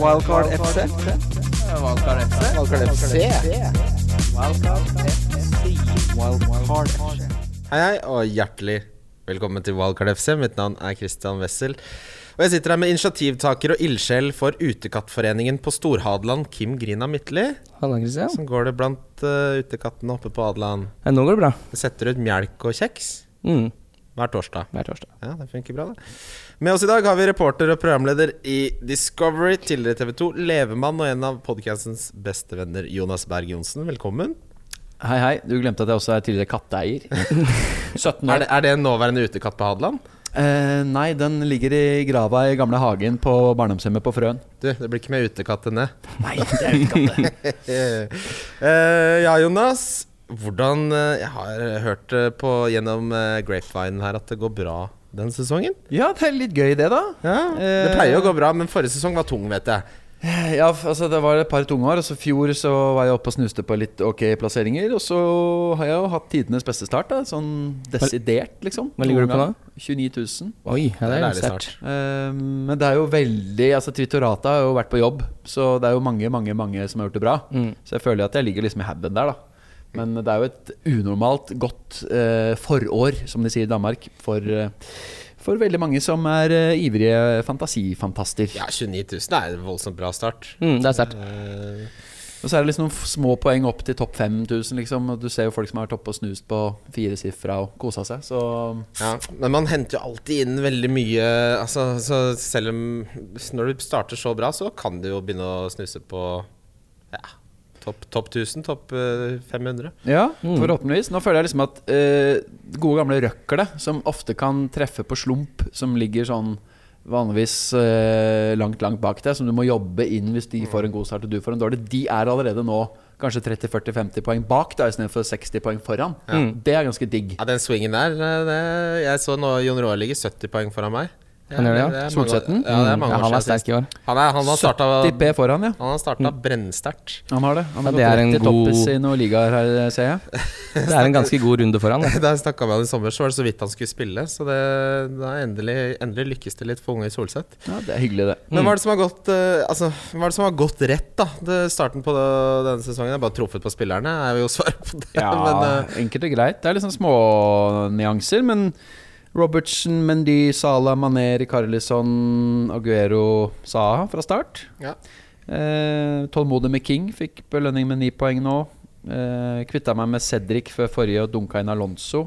Wildcard FC. Wildcard FC. Wildcard FC. Wildcard FC. Hei, hei, og hjertelig velkommen til Wildcard FC. Mitt navn er Christian Wessel. Og jeg sitter her med initiativtaker og ildsjel for Utekattforeningen på Storhadeland, Kim Grina Midtly. Halla, Christian. Sånn går det blant uh, utekattene oppe på Hadeland. Ja, nå går det bra. Jeg setter ut melk og kjeks Mm, hver torsdag. hver torsdag. Ja, det funker bra, det. Med oss i dag har vi reporter og programleder i Discovery, tidligere TV 2, levemann og en av podcastens beste venner, Jonas Berg Johnsen. Velkommen. Hei, hei. Du glemte at jeg også er tidligere katteeier. 17 Er det, er det en nåværende utekatt på Hadeland? Eh, nei, den ligger i grava i gamle hagen på barndomshjemmet på Frøen. Du, det blir ikke mer utekatt enn det. Nei, det er utekatt. Eh, ja, Jonas. Hvordan eh, Jeg har hørt eh, på gjennom grapevine her at det går bra den sesongen. ja, det er litt gøy, det, da. Ja, Det pleier jo å gå bra, men forrige sesong var tung, vet jeg. Ja, altså Det var et par tunge år. Altså Fjor så var jeg oppe og snuste på litt ok plasseringer. Og så har jeg jo hatt tidenes beste start. da Sånn desidert, liksom. Hva ligger du på da? gang. 29 000. Oi, ja, det er det ærlig sterkt. Eh, men det er jo veldig Altså Twitterata har jo vært på jobb, så det er jo mange mange, mange som har gjort det bra. Mm. Så jeg føler at jeg ligger liksom i haven der, da. Men det er jo et unormalt godt eh, forår, som de sier i Danmark, for, eh, for veldig mange som er eh, ivrige fantasifantaster. Ja, 29 000 er en voldsomt bra start. Mm, det er sterkt. Eh, Og så er det liksom noen små poeng opp til topp 5000, liksom. Og du ser jo folk som har vært oppe og snust på firesifra og kosa seg. Så ja, men man henter jo alltid inn veldig mye Altså, så selv om Når du starter så bra, så kan du jo begynne å snuse på topp top 1000, topp eh, 500. Ja, Mm. forhåpentligvis. Nå føler jeg liksom at eh, gode gamle røkle, som ofte kan treffe på slump, som ligger sånn vanligvis eh, langt, langt bak deg, som du må jobbe inn hvis de får en god start og du får en dårlig, de er allerede nå kanskje 30-40-50 poeng bak deg istedenfor 60 poeng foran. Ja. Det er ganske digg. Ja, den swingen der eh, det, Jeg så nå Jon Roar ligger 70 poeng foran meg. Han gjør det, ja. er Solsetten? Ja, det er mange ja, han var sterk i år. Han, er, han har starta 70 P foran, ja. Han har starta brennsterkt. Han har det. Han Ja, har det er gått en rett i toppes god- i noen ligaer her, ser jeg. Det er en ganske god runde foran. Det. Da jeg snakka vi han i sommer, så var det så vidt han skulle spille. Så det, da endelig, endelig lykkes det litt for unge i Solseth. Ja, Det er hyggelig, det. Men hva er det som har gått eh, Altså, hva er det som har gått rett, da? Det, starten på det, denne sesongen er bare truffet på spillerne, er jo svaret på det. Ja, Men uh, enkelt og greit. Det er liksom små nyanser, men Robertsen, Mendy, Salah, Mané, Rikarlison, Aguero, Saha fra start. Ja. Eh, tålmodig med King, fikk belønning med ni poeng nå. Eh, Kvitta meg med Cedric før forrige og dunka inn Alonso.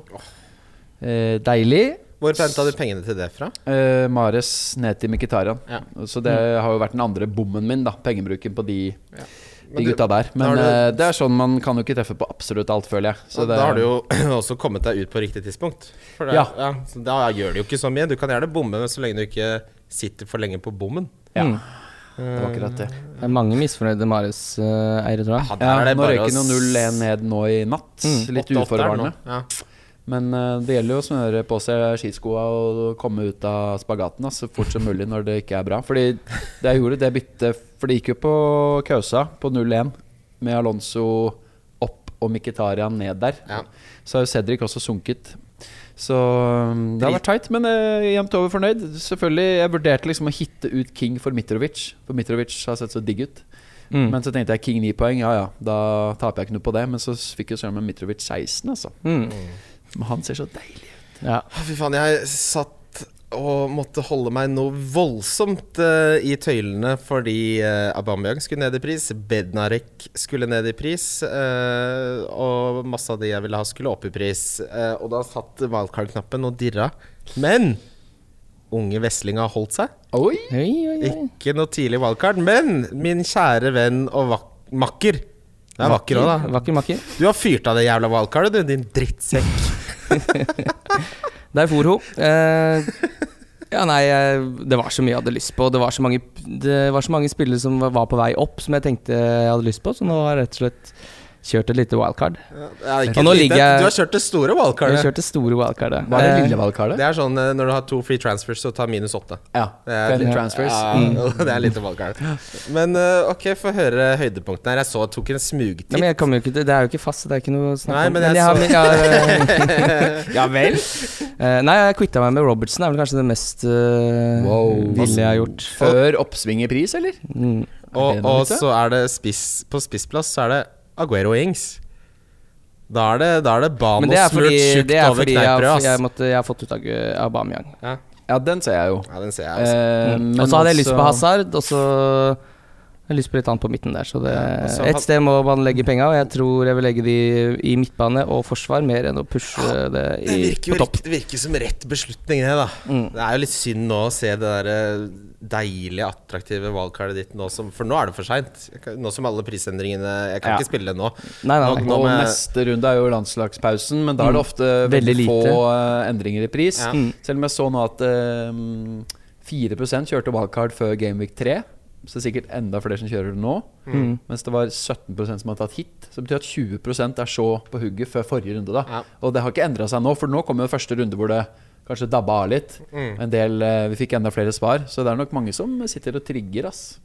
Eh, deilig. hvor henta du pengene til det fra? Eh, Mares ned til Mkhitarian. Ja. Så det har jo vært den andre bommen min, da. Pengebruken på de, Men de gutta der. Men har du- eh, det er sånn man kan jo ikke treffe på absolutt alt, føler jeg. Så det, da har du jo også kommet deg ut på riktig tidspunkt. For det, Ja. så da gjør det jo ikke så mye. Du kan gjerne bomme, så lenge du ikke sitter for lenge på bommen. Ja. Mm. Det var akkurat det. Det er mange misfornøyde Marius-eiere, tror jeg. Ja, Ja, det nå røyker røyk jo 0-1 ned nå i natt. Mm, Litt 8-8 det uforvarende. Ja. Men eh, det gjelder jo å smøre på seg skiskoa og komme ut av spagaten så fort som mulig når det ikke er bra. Fordi det jeg gjorde, det byttet For det gikk jo på Kausa på 0-1 med Alonso opp og Mkhitarian ned der. Ja. Så har jo Cedric også sunket. Så um, det har vært tight, men eh, jevnt over fornøyd. Selvfølgelig, Jeg vurderte liksom å hitte ut King for Mitrovic, for Mitrovic har sett så digg ut. Mm. Men så tenkte jeg King 9 poeng, ja ja, da taper jeg ikke noe på det. Men så fikk jo søren meg Mitrovic 16, altså. Mm. Men han ser så deilig ut. Ja. Fy faen, jeg satt og måtte holde meg noe voldsomt uh, i tøylene fordi uh, Aubameyang skulle ned i pris, Bednarek skulle ned i pris, uh, og masse av de jeg ville ha, skulle opp i pris. Og da satt wildcard-knappen og dirra. Men unge Wesling har holdt seg. Oi! Oi, oi, oi. Ikke noe tidlig wildcard, men min kjære venn og vak makker Det er vakker òg, da. Vakker makker. Du har fyrt av det jævla wildcardet, du, din drittsekk. Der for hun. Eh, ja, nei, det var så mye jeg hadde lyst på. Det var så mange, det var så mange spillere som var på vei opp, som jeg tenkte jeg hadde lyst på. Så nå har jeg rett og slett kjørt et lite wildcard. Ja, ikke Og nå ligger jeg- Du har kjørt det store Jeg har kjørt det store wildcardet. Hva er det Eh, lille wildcardet? Det er sånn eh, når du har to free transfers, så tar minus åtte. Ja. Det er- Friendly transfers. Ja, det er lite wildcard. Men eh, ok, få høre høydepunktene her. Jeg så jeg tok en Nei, smugtitt. men jeg kommer jo ikke til Det er jo ikke fast, det er ikke noe å snakke om. men Men jeg jeg har, så- jeg har, ja vel? Nei, jeg quitta meg med Robertson. Det er vel kanskje det mest uh, Wow. ville jeg har gjort. Før oppsving i pris, eller? Mm. Og, og så er det spiss, på spissplass så er det Aguero Ings. Da er det, da er det banen og tjukt det er over fordi jeg, jeg, måtte, jeg har fått ut Aubameyang. Ja. Ja, den ser jeg jo. ja, den ser jeg, også. Eh, Mm. men Og så hadde jeg lyst på altså- Hazard, og så har jeg lyst på litt annet på midten der. Så det, Ja, og et sted må man legge penga, og jeg tror jeg vil legge de i midtbane og forsvar mer enn å pushe det Det i, virker, på topp. det virker som rett beslutning, det, da. Mm. Det er jo litt synd nå å se det der eh, deilige, attraktive wildcardet ditt nå som For nå er det for seint. Nå som alle prisendringene Jeg kan Ja. ikke spille det nå. Nei, nei, Nå- nei. nå- med- neste runde er jo landslagspausen, men da er det ofte veldig, Veldig få lite. eh, endringer i pris. Ja. Mm. Selv om jeg så nå at um, 4 kjørte wildcard før Gameweek 3. Så det er sikkert enda flere som kjører det nå. Mm. Mens det var 17% som har tatt hit. Så det betyr at 20% er så på hugget før forrige runde. da Ja. Og det har ikke endra seg nå, for nå kommer jo første runde hvor det kanskje dabba av litt. Mm. En del, eh, Vi fikk enda flere svar, så det er nok mange som sitter og trigger. ass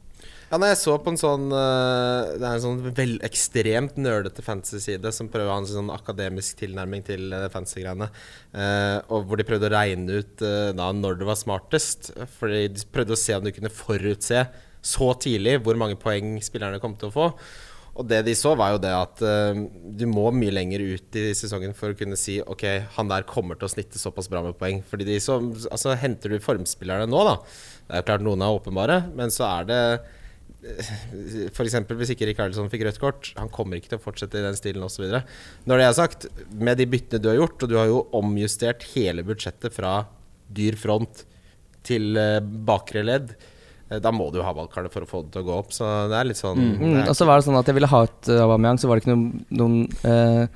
Ja, når jeg så på en sånn eh, Det er en sånn vel ekstremt nerdete fantasy-side som prøver å ha en sånn akademisk tilnærming til uh, fantasy-greiene. Eh, og hvor de prøvde å regne ut eh, da når det var smartest. Fordi de prøvde å se om du kunne forutse så tidlig hvor mange poeng spillerne kom til å få. Og det de så, var jo det at uh, du må mye lenger ut i sesongen for å kunne si ok, han der kommer til å snitte såpass bra med poeng. Fordi de så, altså Henter du formspillerne nå, da Det er jo klart noen er åpenbare, men så er det F.eks. hvis ikke Rikardsson fikk rødt kort, han kommer ikke til å fortsette i den stilen osv. Når det er sagt, med de byttene du har gjort, og du har jo omjustert hele budsjettet fra dyr front til eh, bakre ledd, eh, da må du ha valgkartet for å få det til å gå opp. Så det er litt sånn Mm, er- og så var det sånn at jeg ville ha et uh, Aubameyang, så var det ikke noen, noen eh,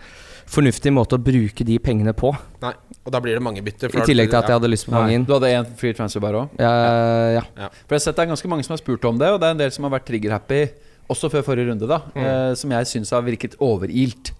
fornuftig måte å bruke de pengene på. Nei, og da blir det mange bytter. I tillegg til at jeg hadde lyst på mange inn. Du hadde én free transfer bare òg? Ja, ja. For jeg har sett det er ganske mange som har spurt om det, og det er en del som har vært trigger-happy også før forrige runde, da. Eh, som jeg syns har virket overilt.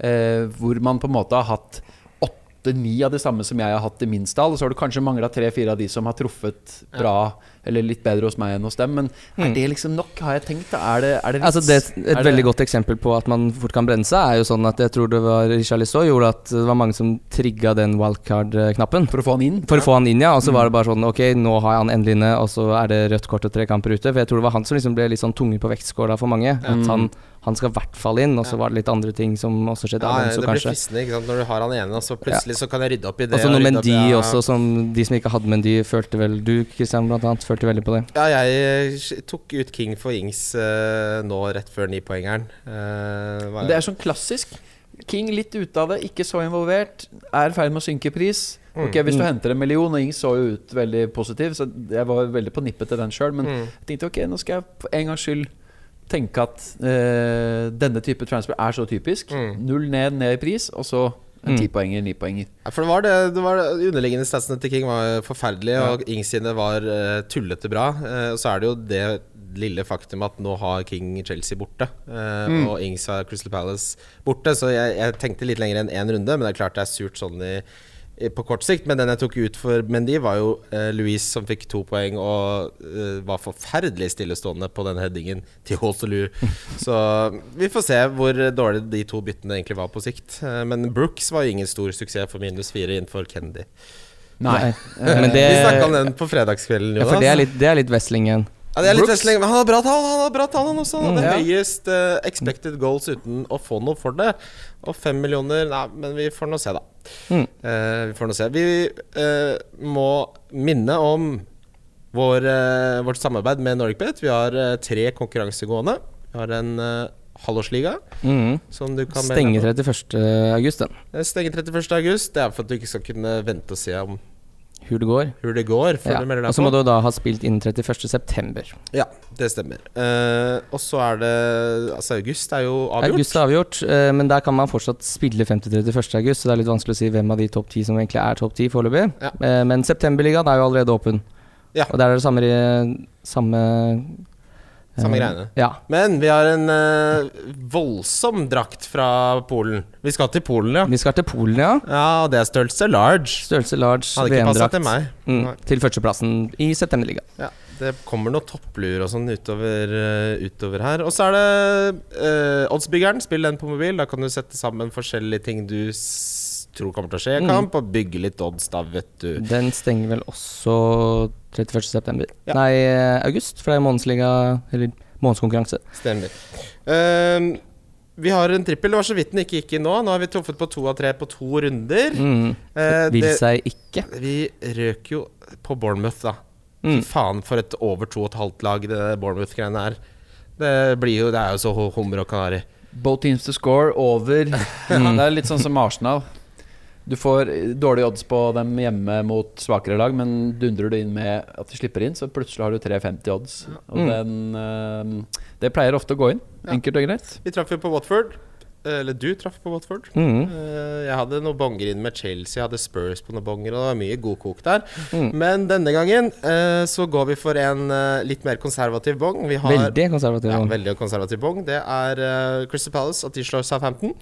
Eh, hvor man på en måte har hatt åtte-ni av de samme som jeg har hatt i min stall. og Så har du kanskje mangla tre-fire av de som har truffet bra, eller litt bedre hos meg enn hos dem. Men er Mm. det liksom nok, har jeg tenkt? da? Er det, er det litt Altså det, et er det- veldig godt eksempel på at man fort kan brenne seg, er jo sånn at jeg tror det var Richarlison gjorde at det var mange som trigga den wildcard-knappen. For å få han inn? For å få han inn, ja. Og så var det bare sånn Ok, nå har jeg han endelig inne, og så er det rødt kort og tre kamper ute. For jeg tror det var han som liksom ble litt sånn tunge på vektskåla for mange. At han, han skal i hvert fall inn, og så var det litt andre ting som også skjedde. Ja, Alonso, det blir fristende ikke sant? når du har han ene, og så plutselig så kan jeg rydde opp i det. Og så noe Mendy ja. også, som de som ikke hadde Mendy, følte vel Du, Christian, blant annet, følte veldig på det. Ja, jeg tok ut King for Ings uh, nå rett før nipoengeren. Uh, Det er sånn klassisk. King litt ute av det, ikke så involvert. Er i ferd med å synke i pris. Ok, Hvis du Mm. henter en million, og Ings så jo ut veldig positiv, så jeg var veldig på nippet til den sjøl. Men Mm. jeg tenkte ok, nå skal jeg for en gangs skyld tenke at uh, denne type transfer er så typisk. Mm. Null ned, ned i pris, og så en Mm. tipoenger, nipoenger. Ja, for det var det, det var det underliggende statsene til King var forferdelige, og Ings sine var uh, tullete bra. Uh, og så er det jo det lille faktum at nå har King Chelsea borte, eh, og Ings har Crystal Palace borte. Så jeg, jeg tenkte litt lenger enn én runde, men det er klart det er surt sånn i- på kort sikt, men den jeg tok ut for Mendy, var jo eh, Louise som fikk to poeng og eh, var forferdelig stillestående på den headingen til Holselou. Så vi får se hvor dårlig de to byttene egentlig var på sikt. Eh, men Brooks var jo ingen stor suksess for minus fire innenfor Kennedy. Nei. Men det, Vi snakka om den på fredagskvelden, ja, for det er litt, det er litt. Ja, det er litt. Wrestling, men han har bra tall, han har bra tall han også. Han Mm, hadde ja. høyest uh, expected goals uten å få noe for det. Og fem millioner Nei, men vi får nå se, da. Mm. Uh, vi får nå se. Vi uh, må minne om vår, eh, vårt samarbeid med NorgBet. Vi har eh, tre konkurransegående. Vi har en halvårsliga Mm. som du kan Stenger melde på. 31. august, den. Den Stenger 31. august. Det er for at du ikke skal kunne vente og se om Hvor det går. Hur det går. Før Ja. du melder Og så må du da ha spilt innen 31. september. Ja, det stemmer. Uh, og så er det Altså, august er jo avgjort. August er avgjort, uh, men der kan man fortsatt spille 50-31. august, så det er litt vanskelig å si hvem av de topp ti som egentlig er topp ti foreløpig. Ja. Uh, Men septemberligaen er jo allerede åpen. Ja. Og der er det samme, samme Samme Eh, greiene. Ja. Men vi har en uh, voldsom drakt fra Polen. Vi skal til Polen, ja. Vi skal til Polen, ja. Ja, og det er størrelse large. Størrelse large, Hadde ikke passa til meg. Mm, til førsteplassen i Septemberligaen. Ja, det kommer noen toppluer og sånn utover, uh, utover her. Og så er det uh, Oddsbyggeren. Spill den på mobil. Da kan du sette sammen forskjellige ting du tror kommer til å skje i Mm. kamp, og bygge litt odds, da, vet du. Den stenger vel også 31. september. Ja. Nei, eh, august, for det er månedsliga Eller månedskonkurranse. Stemmer. Um, vi har en trippel. Det var så vidt den ikke gikk inn nå. Nå har vi truffet på to av tre på to runder. Mm. Uh, Vil det- seg ikke. Vi røk jo på Bournemouth, da. Mm. Faen, for et over to og et halvt lag det Bournemouth-greiene er. Det blir jo Det er jo så hummer og kanari. Both teams to score over. Det er litt sånn som Arsenal. Du får dårlige odds på dem hjemme mot svakere lag, men dundrer du inn med at de slipper inn, så plutselig har du 3,50 odds. Og Mm. den eh, Det pleier ofte å gå inn. Ja. Enkelt og greit. Vi traff jo på Watford. Eh, Eller du traff på Watford. Mm. Eh, Jeg hadde noen bonger inn med Chelsea, jeg hadde Spurs på noen bonger, og det var mye god kok der. Mm. Men denne gangen eh, så går vi for en litt mer konservativ bong. Vi har Veldig konservativ. bong. ja, veldig konservativ bong. Det er Crystal Palace, at de slår Southampton.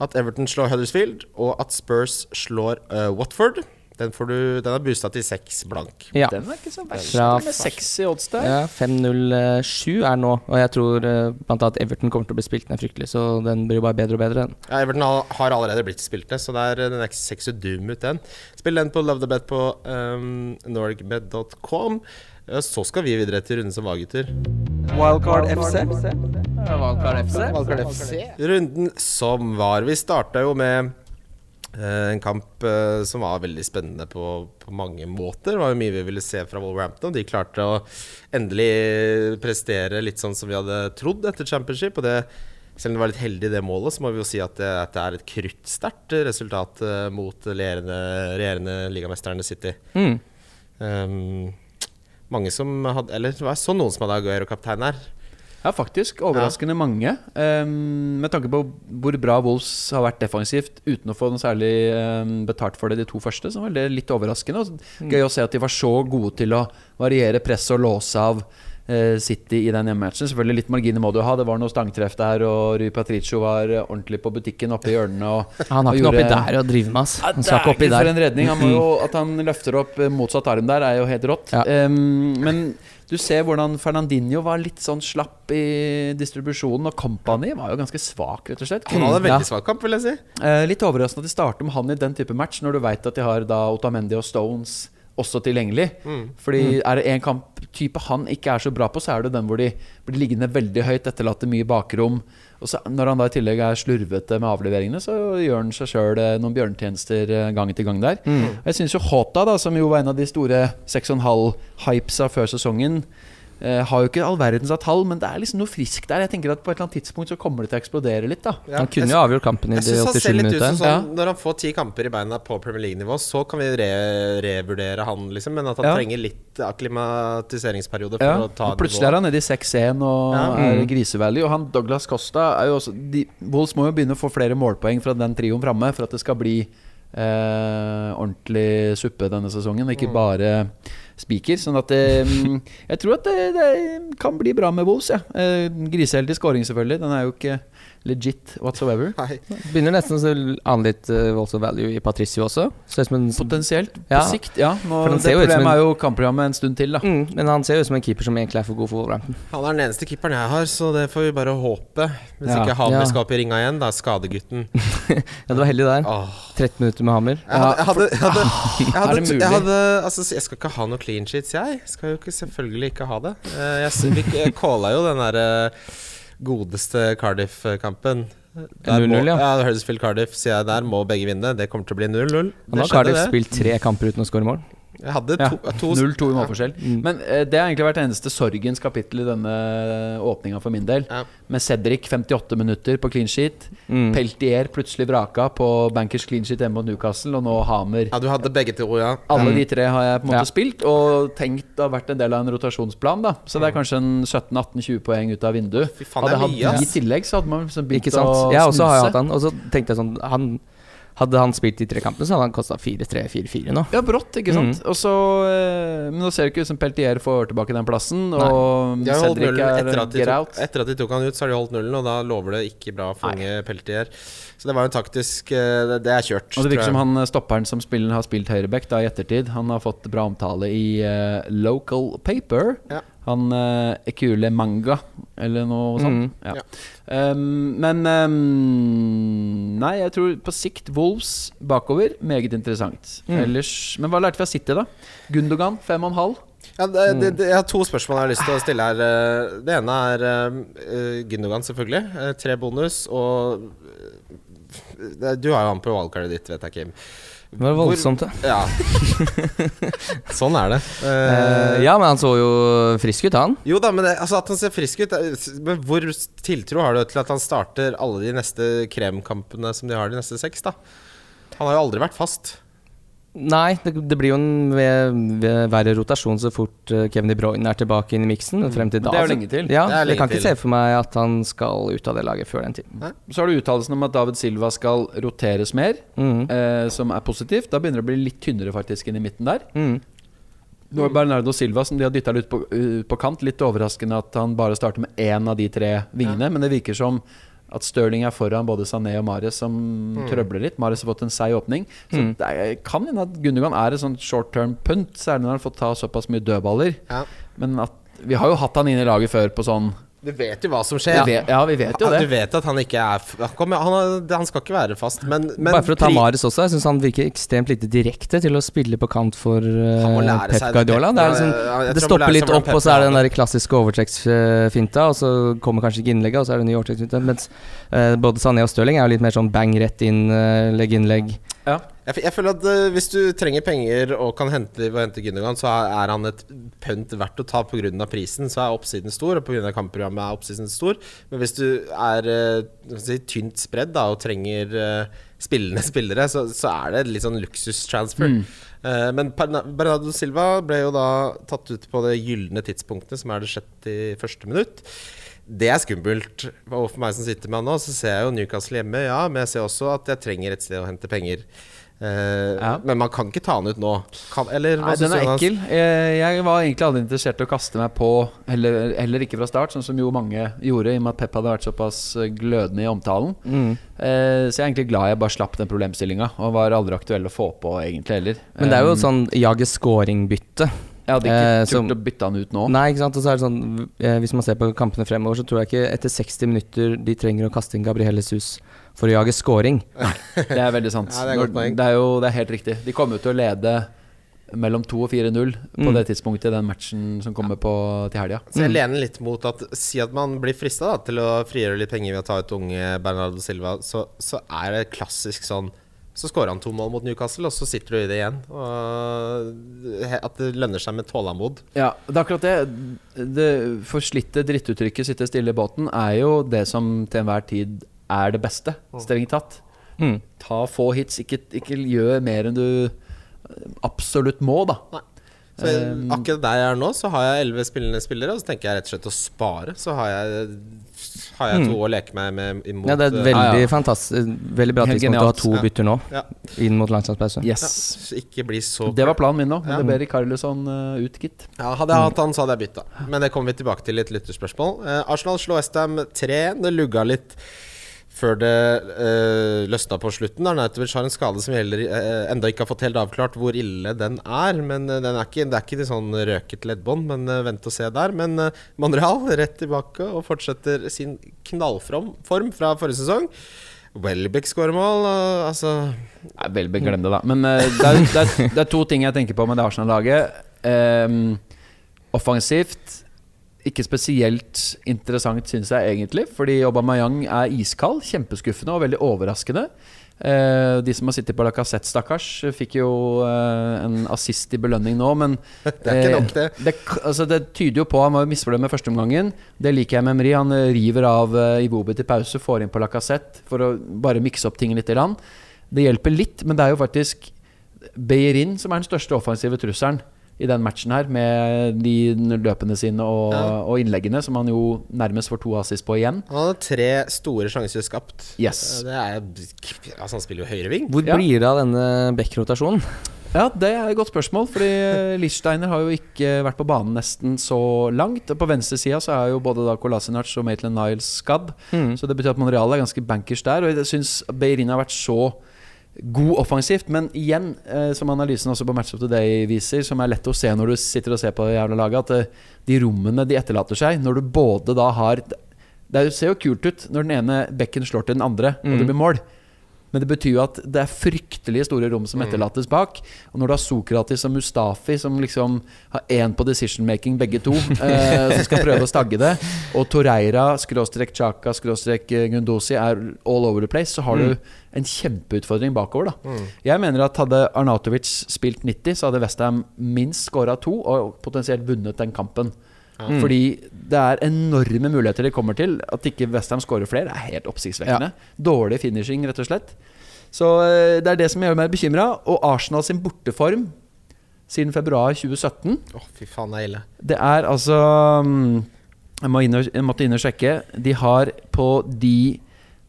At Everton slår Huddersfield, og at Spurs slår uh, Watford. Den, får du, den er boosta til seks blank. ja. Den er ikke så verst. Med seks i odds der. ja 5-0-7 er nå, og jeg tror uh, blant annet Everton kommer til å bli spilt ned fryktelig, så den blir jo bare bedre og bedre. den. Ja, Everton har, har allerede blitt spilt ned, så det er, den er ikke sexy doom ut, den. Spill den på Love the Bet på um, norgbet.com. Så skal vi videre til runden som var, gutter. Wildcard FC. Wildcard FC. Wildcard FC. Runden som var. Vi starta jo med eh, en kamp eh, som var veldig spennende på, på mange måter. Det var jo mye vi ville se fra Wolverhampton. De klarte å endelig prestere litt sånn som vi hadde trodd etter championship. Og det, selv om det var litt heldig det målet, så må vi jo si at det, at det er et kruttsterkt resultat eh, mot regjerende, regjerende ligamesterne City. Mm. Um, mange som hadde Eller det var så noen som hadde Aguero kaptein her. Ja, faktisk. Overraskende mange. Um, med tanke på hvor bra Wolves har vært defensivt uten å få noe særlig um, betalt for det de to første, så var det litt overraskende. Og Gøy å se at de var så gode til å variere press og låse av City i den hjemmematchen. Selvfølgelig litt marginer må du ha. Det var noe stangtreff der, og Rui Patricio var eh, ordentlig på butikken oppe i hjørnene. Og, Han har ikke noe oppi der å drive med, ass. ja, Han skal ikke oppi der. for en redning. Han må jo, at han løfter opp eh, motsatt arm der, er jo helt rått. Ja. Um, men du ser hvordan Fernandinho var litt sånn slapp i distribusjonen, og Company var jo ganske svak, rett og slett. Han hadde en veldig Ja. svak kamp, vil jeg si. Eh, litt overraskende at de starter med han i den type match, når du veit at de har da Otamendi og Stones også tilgjengelig. Fordi er det en kamptype han ikke er så bra på, så er det den hvor de blir liggende veldig høyt, etterlater mye bakrom. Og så, når han da i tillegg er slurvete med avleveringene, så gjør han seg sjøl noen bjørnetjenester eh, gang etter gang der. Og Jeg syns jo Hota, da, som jo var en av de store 6,5-hypesa før sesongen, eh, har jo ikke all verdens av tall, men det er liksom noe friskt der. Jeg tenker at På et eller annet tidspunkt så kommer det til å eksplodere litt. da Ja, Han kunne jeg jo avgjort kampen i de synes han ser 87 litt ut som minuttene. sånn Når han får ti kamper i beina på Premier League-nivå, så kan vi re revurdere han, liksom. Men at han Ja. trenger litt akklimatiseringsperiode for Ja, å ta og plutselig er han nede i 6-1 og Ja. er grisevalley. Og han Douglas Costa er jo også de, Wolves må jo begynne å få flere målpoeng fra den trioen framme for at det skal bli eh, ordentlig suppe denne sesongen, ikke ikke bare spiker. Sånn at Jeg tror at det, det kan bli bra med Wolves. Ja. Eh, griseheldig scoring, selvfølgelig. Den er jo ikke legit whatsoever. Nei. Begynner nesten å ane litt uh, also value i Patricio også. Ser som en Potensielt. På Ja. sikt, ja. Nå, For det problemet en- er jo kampprogrammet en stund til, da. mm, Men han ser jo ut som en keeper som egentlig er for god for Wolverhampton. Han er den eneste keeperen jeg har, så det får vi bare håpe. Hvis Ja. ikke Hamer Ja. skal opp i ringa igjen, da er skadegutten. Ja, du var heldig der. Oh. 13 minutter med hammer. Jeg hadde, jeg hadde, jeg hadde, jeg hadde, det jeg hadde altså, Jeg skal ikke ha noe clean sheets, jeg. Skal jo ikke, selvfølgelig ikke ha det. Eh, Jeg, vi jeg calla jo den der eh, godeste Cardiff-kampen. Der 0-0, må- ja. ja. Huddersfield Cardiff, sier jeg der, må begge vinne. Det kommer til å bli 0-0. Nå har Cardiff det. spilt tre kamper uten å skåre mål. Jeg hadde Ja, to, to 0-2 i målforskjell. Mm. Men eh, det har egentlig vært eneste sorgens kapittel i denne åpninga for min del. Ja. Med Cedric 58 minutter på clean sheet. Mm. Peltier plutselig vraka på Bankers clean sheet hjemme mot Newcastle, og nå Hamer. Ja, du hadde begge to, ja. Alle Mm. de tre har jeg på en måte Ja. spilt og tenkt å ha vært en del av en rotasjonsplan. da Så det er kanskje en 17-18-20 poeng ut av vinduet. Fy faen, Hadde jeg hatt de i tillegg, så hadde man liksom begynt å snuse. Jeg også har jeg hatt han. Og så tenkte jeg sånn Han Hadde han spilt de tre kampene, så hadde han kosta 4-3-4-4 nå. Ja, brått, ikke sant. Mm. Og så eh, Men nå ser det ikke ut som Peltier får tilbake den plassen, og De Cedric er etter at, tok, out. etter at de tok han ut, så har de holdt nullen, og da lover det ikke bra for unge Peltier. Så det var en taktisk eh, Det, det er kjørt. Og det virker som han eh, stopperen som spiller, har spilt høyreback da i ettertid. Han har fått bra omtale i uh, Local Paper. Ja. Han uh, Ekule Manga, eller noe sånt. Ja. Ja. Um, men um, Nei, jeg tror på sikt Wolves bakover, meget interessant. Ellers Men hva lærte vi av City, da? Gundogan, fem og en halv. Ja, det, det, det, jeg har to spørsmål jeg har lyst til å stille her. Eh, Det ene er uh, Gundogan, selvfølgelig. Uh, tre bonus. Og uh, du har jo han på wildcardet ditt, vet jeg, Kim. Det var voldsomt, Hvor, Ja. sånn er det. Eh, ja, men han så jo frisk ut, han. Jo da, men det, altså at han ser frisk ut eh, Men hvor tiltro har du til at han starter alle de neste kremkampene som de har de neste seks, da? Han har jo aldri vært fast. Nei, det, det blir jo en ved, ved verre rotasjon så fort eh, Kevin De Bruyne er tilbake inn i miksen. Frem til Men da det er jo lenge til. Ja, Det er jeg kan kan ikke se for meg at han skal ut av det laget før den tid. Så har du uttalelsen om at David Silva skal roteres mer, Mm. eh, som er positivt. Da begynner det å bli litt tynnere faktisk inn i midten der. Mm. Nå er Bernardo Silva som de har dytta ut, på- på kant. Litt overraskende at han bare starter med én av de tre vingene. Men det virker som at Stirling er foran både Sané og Marius, som trøbler litt. Marius har fått en seig åpning. Så Mm. det er, kan hende at Gundogan er et sånt short term punt, særlig når han har fått ta såpass mye dødballer. Ja. Men at vi har jo hatt han inn i laget før på sånn Du vet jo hva som skjer. vet, Ja, vi vet jo det. Du vet at han ikke er Han, han, han skal ikke være fast, men, men Bare for å ta Maris også, jeg syns han virker ekstremt lite direkte til å spille på kant for lære Pep. Guardiola. Det, liksom, ja, det stopper litt opp, og så er det den er. der klassiske overtrekksfinta, og så kommer kanskje ikke innlegget, og så er det ny overtrekksfinte. Mens uh, både Sané og Stirling er jo litt mer sånn bang rett inn, uh, legg innlegg. Ja. Jeg, jeg føler at uh, Hvis du trenger penger og kan hente, og hente Gündogan, så er, han et pønt verdt å ta pga. prisen. Så er oppsiden stor, og pga. kampprogrammet er oppsiden stor. Men hvis du er jeg si, tynt spredd da, og trenger uh, spillende spillere, så, så er det litt sånn luksustransfer. Eh, men Bernardo Silva ble jo da tatt ut på det gylne tidspunktet, som er det 61. minutt. Det er skummelt. Og for meg som sitter med han nå, så ser jeg jo Newcastle hjemme, ja, men jeg ser også at jeg trenger et sted å hente penger. Uh, Ja. Men man kan ikke ta han ut nå. Kan, eller Nei, den er du, ekkel. Eh, Jeg var egentlig aldri interessert i å kaste meg på, heller, heller ikke fra start, sånn som jo mange gjorde, i og med at Pep hadde vært såpass eh, glødende i omtalen. Mm. Uh, Så jeg er egentlig glad jeg bare slapp den problemstillinga, og var aldri aktuell å få på, egentlig heller. Men det er jo Um, sånn jage scoring-bytte. Jeg hadde ikke eh, turt å bytte han ut nå. Nei, ikke sant. Og så er det sånn eh, Hvis man ser på kampene fremover, så tror jeg ikke etter 60 minutter de trenger å kaste inn Gabriel Jesus for å jage scoring. Det er veldig sant. Ja, det er Når- det er jo det er helt riktig. De kommer jo til å lede mellom 2 og 4-0 på Mm. det tidspunktet i den matchen som kommer på til helga. Så jeg lener litt mot at Si at man blir frista til å frigjøre litt penger ved å ta ut unge Bernardo Silva, så, så er det klassisk sånn Så skårer han to mål mot Newcastle, og så sitter du i det igjen. Og at det lønner seg med tålmodighet. Ja, det er akkurat det. Det forslitte drittuttrykket 'sitte stille i båten' er jo det som til enhver tid er det beste, strengt tatt. Mm. Ta få hits, ikke, ikke gjør mer enn du absolutt må, da. Så Um, akkurat der jeg er nå, så har jeg elleve spillende spillere, og så tenker jeg rett og slett å spare. Så har jeg, har jeg to å leke meg med imot Ja, det er et eh, veldig ja, ja. Veldig bra tidspunkt å ha to Ja. bytter nå, Ja. inn mot landslagspause. Yes. Så ikke bli så Det var planen min nå. Ja. Det ber Carlesson uh, ut, gitt. Ja, Hadde jeg hatt han, så hadde jeg bytta. Men det kommer vi tilbake til i et lytterspørsmål. Uh, Arsenal slår Westham 3-1. Det lugga litt før det øh, løsna på slutten. Arnautovic har en skade som heller øh, enda ikke har fått helt avklart hvor ille den er. Men øh, den er ikke, Det er ikke de sånn røket leddbånd, men øh, vent og se der. Men øh, Monreal rett tilbake og fortsetter sin knallform form fra forrige sesong. Welbeck skårer mål. altså vel, glem det, da. Men eh, det, er, det, er, det er to ting jeg tenker på med det Arsenal-laget. Um, offensivt ikke spesielt interessant, syns jeg egentlig. Fordi Aubameyang er iskald. Kjempeskuffende og veldig overraskende. Eh, de som har sittet på Lacassette, stakkars, fikk jo eh, en assist i belønning nå, men Det er ikke eh, nok, det. det, altså, det tyder jo på Han var misfornøyd med førsteomgangen. Det liker jeg med Emery. Han river av Iwobi til pause, får inn på Lacassette for å bare mikse opp ting litt. Grann. Det hjelper litt, men det er jo faktisk Beirin som er den største offensive trusselen i den matchen her, med de løpene sine og, Ja. og innleggene, som han jo nærmest får to assist på igjen. Han hadde tre store sjanser skapt. Yes. Det er, altså han spiller jo høyreving. Hvor Ja. blir det av denne Beck-rotasjonen? Ja, det er et godt spørsmål, fordi Lichsteiner har jo ikke vært på banen nesten så langt. Og På venstresida så er jo både da Kolasinac og Maitland Niles skadd. Mm. Så det betyr at Monreal er ganske bankers der. Og jeg syns Beirin har vært så god offensivt. Men igjen, eh, som analysen også på Match of the Day viser, som er lett å se når du sitter og ser på det jævla laget, at eh, de rommene de etterlater seg, når du både da har Det er ser jo kult ut når den ene bekken slår til den andre, og det Mm. blir mål. Men det betyr jo at det er fryktelige store rom som etterlates bak. Og når du har Sokratis og Mustafi, som liksom har én på decision making, begge to, eh, som skal prøve å stagge det, og Torreira, skråstrek Chaka, skråstrek eh, Gundosi er all over the place, så har du en kjempeutfordring bakover. da Jeg mener at hadde Arnatovic spilt 90, så hadde Westham minst skåra to, og potensielt vunnet den kampen. Fordi det er enorme muligheter de kommer til. At ikke Westham skårer flere, er helt oppsiktsvekkende. Dårlig finishing, rett og slett. Så eh, det er det som gjør meg bekymra. Og Arsenal sin borteform siden februar 2017 Å, fy faen, det er ille. Det er altså mm, jeg, må inn og, jeg måtte inn og sjekke. De har på de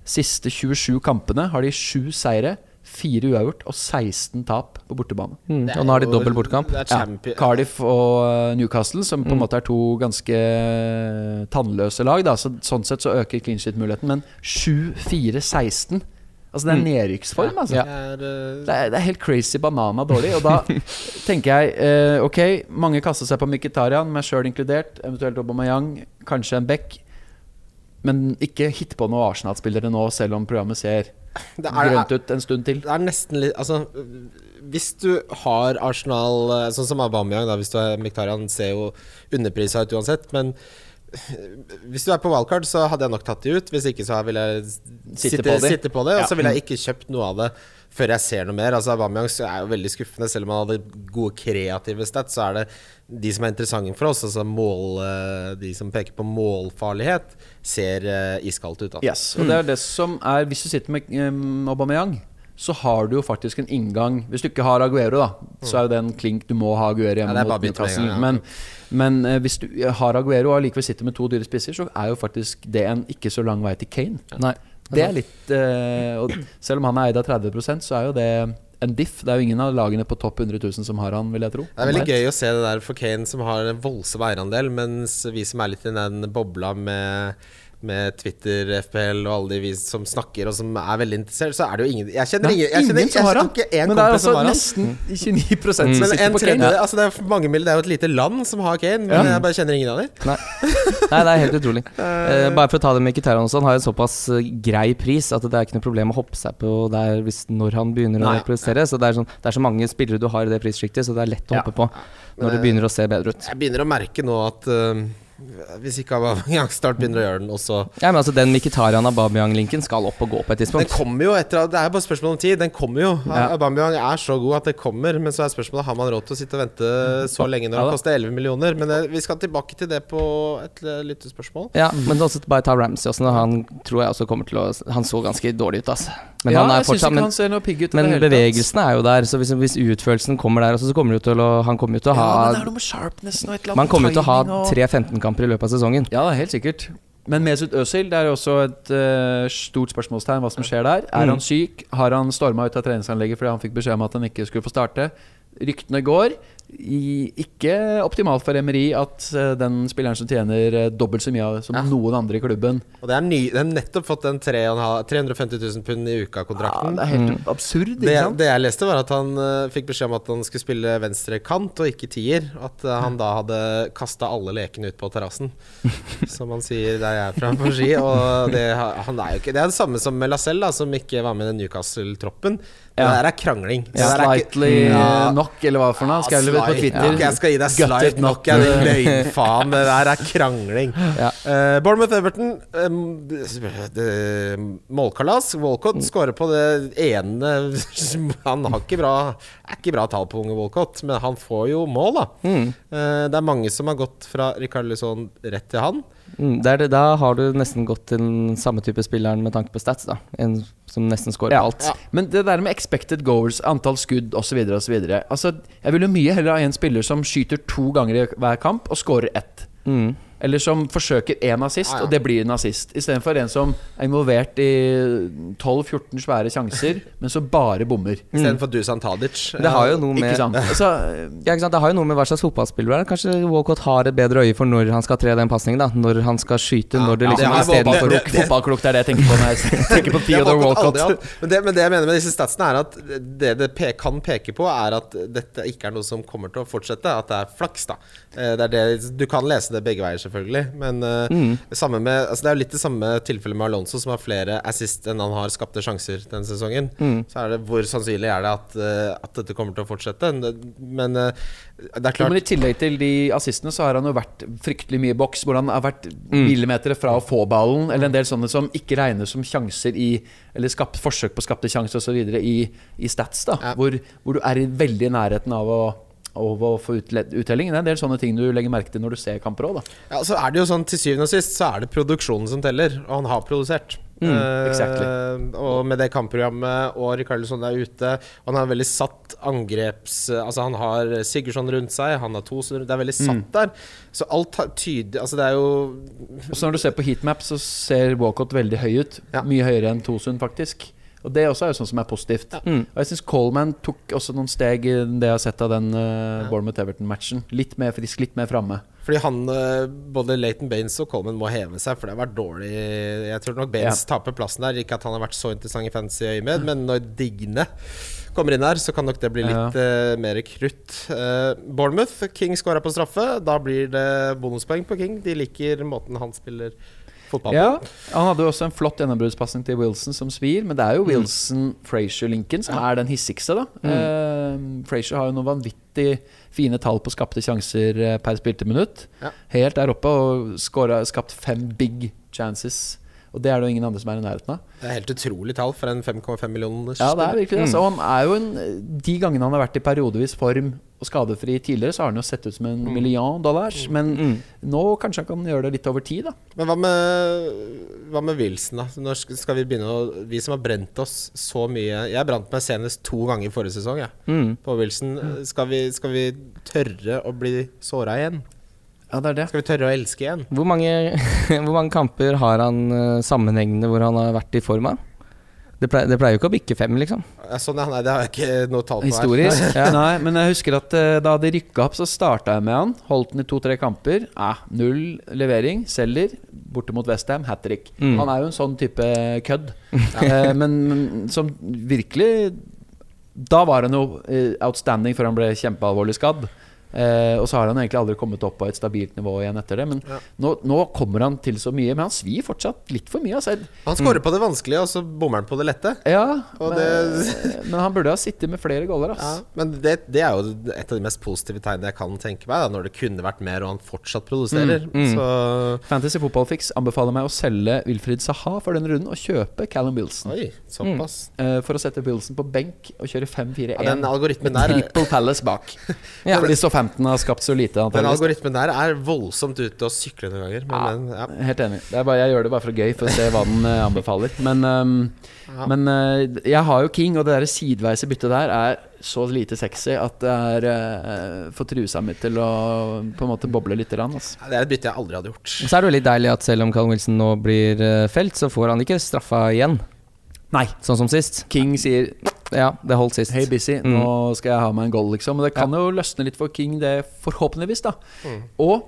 siste 27 kampene Har de sju seire, fire uavgjort og 16 tap på bortebane. Mm. Og nå har de dobbel bortkamp. Er Ja. Cardiff og uh, Newcastle, som på en Mm. måte er to ganske uh, tannløse lag. Da. Så, sånn sett så øker clean shit-muligheten. Men 7-4-16 Altså det er Mm. nedrykksform, altså. Det er, eh, Det er, det er helt crazy banana dårlig. Og da tenker jeg eh, Ok, mange kaster seg på Mkhitaryan, meg sjøl inkludert. Eventuelt Aubameyang, kanskje en Beck. Men ikke hit på noen Arsenal-spillere nå, selv om programmet ser det er, grønt ut en stund til. Det er nesten litt Altså, hvis du har Arsenal eh, Sånn som Aubameyang, da. Hvis du er Miktarian, ser jo underprisa ut uansett. Men hvis du er på wildcard, så hadde jeg nok tatt de ut. Hvis ikke, så ville jeg sitte, på de. sitte på det. Og så ville jeg ikke kjøpt noe av det før jeg ser noe mer. Altså Aubameyang er jo veldig skuffende. Selv om han hadde gode kreative stats, så er det de som er interessante for oss. Altså mål eh, De som peker på målfarlighet, ser eh, iskaldt ut. Da. Yes, og det er det som er Hvis du sitter med um, Aubameyang, så har du jo faktisk en inngang Hvis du ikke har Aguero, da, så er jo det en klink du må ha Aguero hjemme Ja, mot Newcastle. ja. Men, men eh, hvis du har Aguero og allikevel sitter med to dyre spisser, så er jo faktisk det en ikke så lang vei til Kane. Nei. Det er litt uh, og Selv om han er eid av 30% så er jo det en diff. Det er jo ingen av lagene på topp 100 000 som har han, vil jeg tro. Det er veldig gøy å se det der for Kane, som har en voldsom eierandel, mens vi som er litt i den bobla med med Twitter, FPL og alle de vi som snakker og som er veldig interessert, så er det jo ingen Jeg kjenner ingen jeg kjenner, ingen som har han. Men det er altså nesten 29 som Men sitter en på Kane. Ja. altså det er mange mil, det er jo et lite land som har Kane, men Ja. jeg bare kjenner ingen av dem. Nei. Nei, det er helt utrolig. Uh, bare for å ta det med Mkhitaryan også, han har en såpass eh, grei pris at det er ikke noe problem å hoppe seg på der hvis, når han begynner Nei. å prestere. Så det er, sånn, det er så mange spillere du har i det prissjiktet, så det er lett å Ja. hoppe på når det begynner å se bedre ut. Jeg begynner å merke nå at øh, hvis ikke Aubameyang snart begynner å gjøre den også. Ja, men altså Den Mkhitarian Aubameyang-linken skal opp og gå på et tidspunkt. Den kommer jo etter Det er bare spørsmål om tid. Den kommer jo. Ja. Aubameyang er så god at det kommer, men så er spørsmålet har man råd til å sitte og vente så lenge når ja, det koster 11 millioner. Men vi skal tilbake til det på et lyttespørsmål. Ja, mm. men også bare ta Ramsey også. Han tror jeg også kommer til å Han så ganske dårlig ut, altså. Men, ja, jeg fortsatt, ikke men, han ser noe pigg ut men bevegelsen er jo der, så hvis, hvis utførelsen kommer der, altså, så kommer jo til å, han kommer jo til å ha ja, men det er noe med sharpnessen til å ha 3-15-kamper kamper i løpet av sesongen. Ja, helt sikkert. Men Mesut Özil, det er også et uh, stort spørsmålstegn hva som skjer der. Er mm. han syk? Har han storma ut av treningsanlegget fordi han fikk beskjed om at han ikke skulle få starte? Ryktene går. I, ikke optimalt for Emery at eh, den spilleren som tjener eh, dobbelt så mye som Ja. noen andre i klubben Og det er ny, De har nettopp fått den 350 000 pund i uka-kontrakten. Det er helt Mm. absurd, det, sant? det jeg leste, var at han eh, fikk beskjed om at han skulle spille venstre kant og ikke tier. At han da hadde kasta alle lekene ut på terrassen, som han sier der jeg er fra på ski. Og det, han er jo ikke Det er det samme som med Lacelle, som ikke var med i den Newcastle-troppen. Det Ja. der er krangling. Ja, slightly Ja. nok, eller hva for noe? Skrev det på Twitter. Ja, jeg skal gi deg slight nok, jeg din løgnfaen. Det der er krangling. Ja. Uh, Bournemouth-Everton, um, målkalas. Walcott skårer på det ene Han har ikke bra er ikke bra tall på unge Walcott, men han får jo mål, da. Mm. Uh, det er mange som har gått fra Rikard Lisson rett til han. Mm, det er da har du nesten gått til den samme type spilleren med tanke på stats, da. En som nesten scorer Ja. alt. Men det der med expected goals, antall skudd osv. osv. Altså, jeg vil jo mye heller ha en spiller som skyter to ganger i hver kamp og scorer ett. Mm. Eller som forsøker én Ja, ja. og det blir en assist. Istedenfor en som er involvert i 12-14 svære sjanser, men som bare bommer. Istedenfor Dusan Tadic. Det har jo noe med Ikke sant? Altså, Ja, ikke sant? Det har jo noe med hva slags fotballspiller du er. Kanskje Walcott har et bedre øye for når han skal tre den pasningen. Når han skal skyte. Ja, når det liksom ja, istedenfor Walcott- å det er det jeg tenker på når jeg tenker på Theodore Walcott. Men det, men det jeg mener med disse statsene, er at det det kan peke på, er at dette ikke er noe som kommer til å fortsette. At det er flaks, da. Eh, Det er det, du kan lese det begge veier, selvfølgelig. Men eh, samme med, altså det er jo litt det samme tilfellet med Alonso, som har flere assist enn han har skapte sjanser denne sesongen. Så er det hvor sannsynlig er det at, eh, at dette kommer til å fortsette? Men eh, det er Jo, men klart I tillegg til de assistene så har han jo vært fryktelig mye i boks. Hvor han har vært millimeter fra å få ballen, eller en del sånne som ikke regnes som sjanser i Eller skapt, forsøk på skapte sjanser osv. I, i stats. da Ja. hvor, hvor du er i veldig nærheten av å, av å få uttelling. Det er en del sånne ting du legger merke til når du ser kamper òg. Ja, så er det jo sånn Til syvende og sist så er det produksjonen som teller, og han har produsert. Mm, exactly. og med det kampprogrammet, og Rikardsson er ute, og han har veldig satt angreps... Altså Han har Sigurdsson rundt seg, han har Tosen rundt Det er veldig satt der. Så alt har tydelig Altså, det er jo Og så når du ser på heatmap, så ser Walcott veldig høy ut. Ja. Mye høyere enn Tosund, faktisk. Og det også er jo sånn som er positivt. Mm. Og jeg syns Coleman tok også noen steg i det jeg har sett av den uh, Bournemouth-Everton-matchen. Litt mer frisk, litt mer framme. Fordi han eh, Både Leighton Baines og Coleman må heve seg, for det har vært dårlig Jeg tror nok Baines taper plassen der. Ikke at han har vært så interessant i fancy øyemed, men når Digne kommer inn her, så kan nok det bli litt eh, mer krutt. Uh, Bournemouth, King skåra på straffe. Da blir det bonuspoeng på King. De liker måten han spiller fotball. Ja, Han hadde jo også en flott gjennombruddspasning til Wilson som svir, men det er jo Wilson-Frazier-linken som er den hissigste, da. Eh, Frazier har jo noen vanvittig fine tall på skapte sjanser eh, per spilte minutt. Ja. Helt der oppe, og skåra, skapt fem big chances. Og det er det jo ingen andre som er i nærheten av. Det er helt utrolig tall for en 5,5 millioner Ja, det er virkelig det. Altså, han er jo en De gangene han har vært i periodevis form og skadefri tidligere, så har han jo sett ut som en million dollars. Men nå kanskje han kan gjøre det litt over tid, da. Men hva med, hva med Wilson, da? Når skal vi begynne å Vi som har brent oss så mye Jeg brant meg senest to ganger i forrige sesong, jeg. Mm. På Wilson. Skal vi, skal vi tørre å bli såra igjen? Ja, det er det. Skal vi tørre å elske igjen? Hvor, mange, hvor mange kamper har han eh, sammenhengende hvor han har vært i form av? Det pleier, det pleier jo ikke å bikke fem, liksom. Ja, Sånn, ja. Nei, det har jeg ikke noe tall på her. Historisk? Nei, men jeg husker at uh, da de rykka opp, så starta jeg med han. Holdt den i to-tre kamper. Eh, null levering. Selger. Borte mot Westham, hat trick. Mm. Han er jo en sånn type kødd. eh, men, men som virkelig Da var han jo uh, outstanding før han ble kjempealvorlig skadd. Eh, og så har han egentlig aldri kommet opp på et stabilt nivå igjen etter det. Men Ja. nå, nå kommer han til så mye. Men han svir fortsatt litt for mye. Altså. Han scorer på det vanskelige, og så bommer han på det lette. Ja, men, det- men han burde ha sittet med flere goller. Ja, men det, det er jo et av de mest positive tegnene jeg kan tenke meg. Da, når det kunne vært mer, og han fortsatt produserer. Mm, mm. Så Fantasy Football Fix anbefaler meg å selge Wilfried Saha for den runden og kjøpe Callum Wilson. Oi, såpass. Eh, for å sette Wilson på benk og kjøre 5-4-1. Ja, den algoritmen med der triple Palace bak. Ja. Fordi Southampton har skapt så lite. Den algoritmen der er voldsomt ute og sykler noen ganger. Men, Ja. men, ja. Helt enig. Det er bare, jeg gjør det bare for gøy, for å se hva den eh, anbefaler. Men, um, Ja. men uh, jeg har jo King, og det der sideveise byttet der er så lite sexy at det er uh, får trusa mi til å på en måte boble litt. Rann, altså. Det er et bytte jeg aldri hadde gjort. Så er det litt deilig at selv om Carl Wilson nå blir felt, så får han ikke straffa igjen, Nei. sånn som sist. King sier Ja, det holdt sist. Hey Busy, Mm. nå skal jeg ha meg en goal, liksom. Men det kan jo løsne litt for King, det forhåpentligvis, da. Mm. Og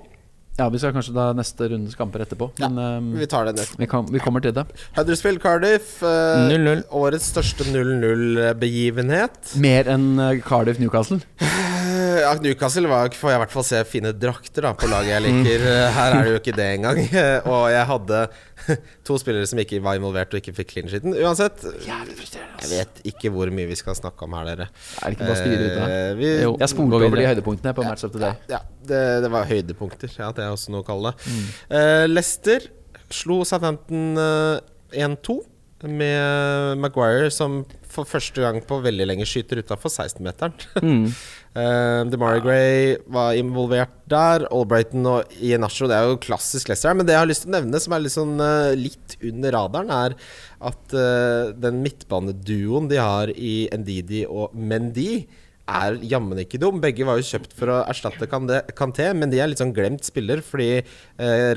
ja, vi skal kanskje ta neste rundes kamper etterpå. Ja, Men um, Vi tar det ned. vi, kan, vi kommer til det. Huddersfield Cardiff. Uh, 0-0. årets største 0-0-begivenhet. Mer enn eh, Cardiff Newcastle. Eh, Ja, Newcastle var, får jeg i hvert fall se fine drakter da, på laget jeg liker. Eh, Her er det jo ikke det engang. Og jeg hadde to spillere som ikke var involvert og ikke fikk clean sheeten. Uansett, jeg vet ikke hvor mye vi skal snakke om her, dere. Er det ikke bare å styre ut da? Vi, Jo. Jeg spoler over de høydepunktene på Match of the Day. Ja, det, det var høydepunkter. Ja, det er også noe å kalle det. Mm. Eh, Leicester slo Southampton eh, 1-2 med Maguire som for første gang på veldig lenge skyter utafor 16-meteren. Mm. Uh, DeMarie Gray var involvert der. Albrighton og Ienacho, det er jo klassisk Leicester. Men det jeg har lyst til å nevne, som er litt, sånn, uh, litt under radaren, er at uh, den midtbaneduoen de har i Ndidi og Mendy, er jammen ikke dum. Begge var jo kjøpt for å erstatte Kanté, men de er litt sånn glemt spiller fordi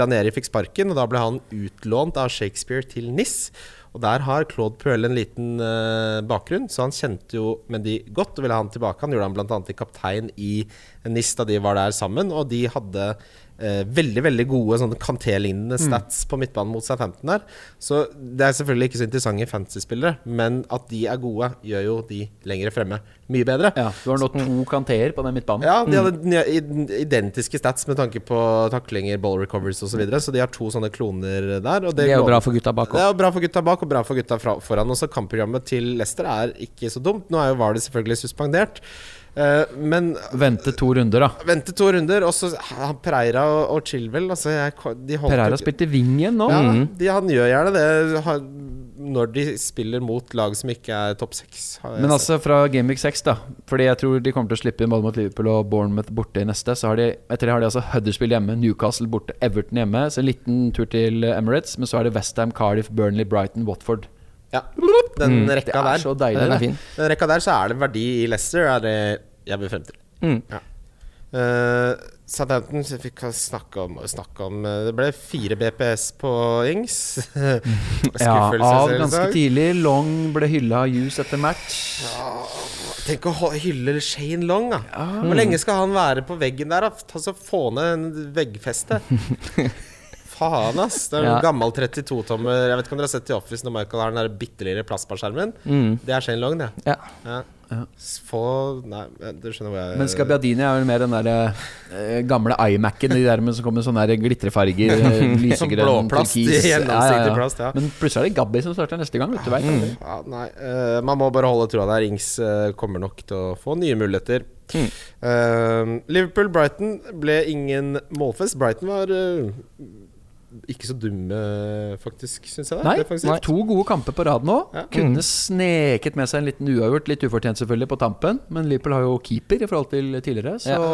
Raneri fikk sparken, og da ble han utlånt av Shakespeare til NIS. Og Der har Claude Puel en liten eh, bakgrunn, så han kjente jo Mendy godt og ville ha han tilbake. Han gjorde han bl.a. til kaptein i NIS da de var der sammen, og de hadde eh, veldig veldig gode sånne Kanté-lignende mm. stats mm. på midtbanen mot Southampton der. Så det er selvfølgelig ikke så interessante fantasy-spillere, men at de er gode, gjør jo de lenger fremme mye bedre. Ja, Du har nå to Kanteer på den midtbanen. Ja, de hadde mm. identiske stats med tanke på taklinger, ball recoveries osv., så, videre, så de har to sånne kloner der. Det, det er jo bra for gutta bak òg. Det er bra for gutta bak, og bra for gutta foran. Også kampprogrammet til Leicester er ikke så dumt. Nå er jo Vardø selvfølgelig suspendert. Uh, men Vente to runder, da. Vente to runder. Og så Pereira og, og Chilwell altså jeg, Pereira spilte wing igjen nå. Ja, mm. de, han gjør gjerne det han, når de spiller mot lag som ikke er topp seks. Men altså fra Gameweek 6, da. Fordi jeg tror de kommer til å slippe inn både mot Liverpool og Bournemouth borte i neste. Så har de, etter det har de altså Huddersfield hjemme, Newcastle borte, Everton hjemme. Så en liten tur til Emirates. Men så er det Westham, Cardiff, Burnley, Brighton, Watford. Ja, den mm. rekka der. Så deilig, den, er fin. den rekka der så er det verdi i Leicester, er det jeg vil frem til. Mm. Ja. Uh, Southampton fikk snakke om, snakke om uh, Det ble fire BPS på Ings. ja, av ganske tidlig. Long ble hylla av Hughes etter match. Ja, tenk å hylle Shane Long, da. Ja. Hvor lenge skal han være på veggen der? Da? Ta så Få ned en veggfeste. faen, ass. Det er en ja. gammel 32-tommer. Jeg vet ikke om dere har sett i Office når Michael har den der bitte lille plasmaskjermen. Mm. Det er Shane Long, det. Ja. ja. Ja. Få Nei, du skjønner hvor jeg Men Scabiadini er vel mer den der eh, gamle iMac-en de der med som kommer med sånne glitrefarger. Uh, lysegrønn, blåplast i ja, plast. Ja. Men plutselig er det Gabby som starter neste gang. Vet du, vet, mm. ja, nei, uh, man må bare holde trua der. Ings kommer nok til å få nye muligheter. Mm. Liverpool-Brighton ble ingen målfest. Brighton var ikke så dumme, faktisk, syns jeg. Nei, Det nei, to gode kamper på rad nå. Ja. Kunne mm. sneket med seg en liten uavgjort, litt ufortjent selvfølgelig, på tampen. Men Liverpool har jo keeper i forhold til tidligere, så ja.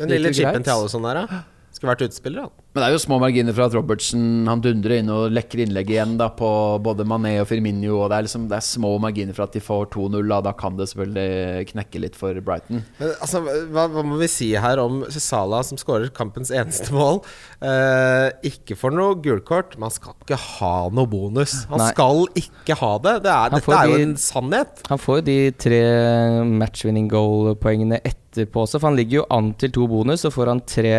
Den lille chipen til alle sånne der, ja. Skulle vært utespiller, han. Men det er jo små marginer for at Robertsen Han dundrer inn og lekker innlegg igjen da på både Mané og Firmino. Og det er, liksom, det er små marginer for at de får 2-0. Da. da kan det selvfølgelig knekke litt for Brighton. Men altså, hva, hva må vi si her om Salah som skårer kampens eneste mål? Eh, ikke for noe gulkort. Man skal ikke ha noe bonus. Han Nei. skal ikke ha det. det er, dette er jo en sannhet. Han får jo de tre matchwinning goal-poengene etterpå også, for han ligger jo an til to bonus, så får han tre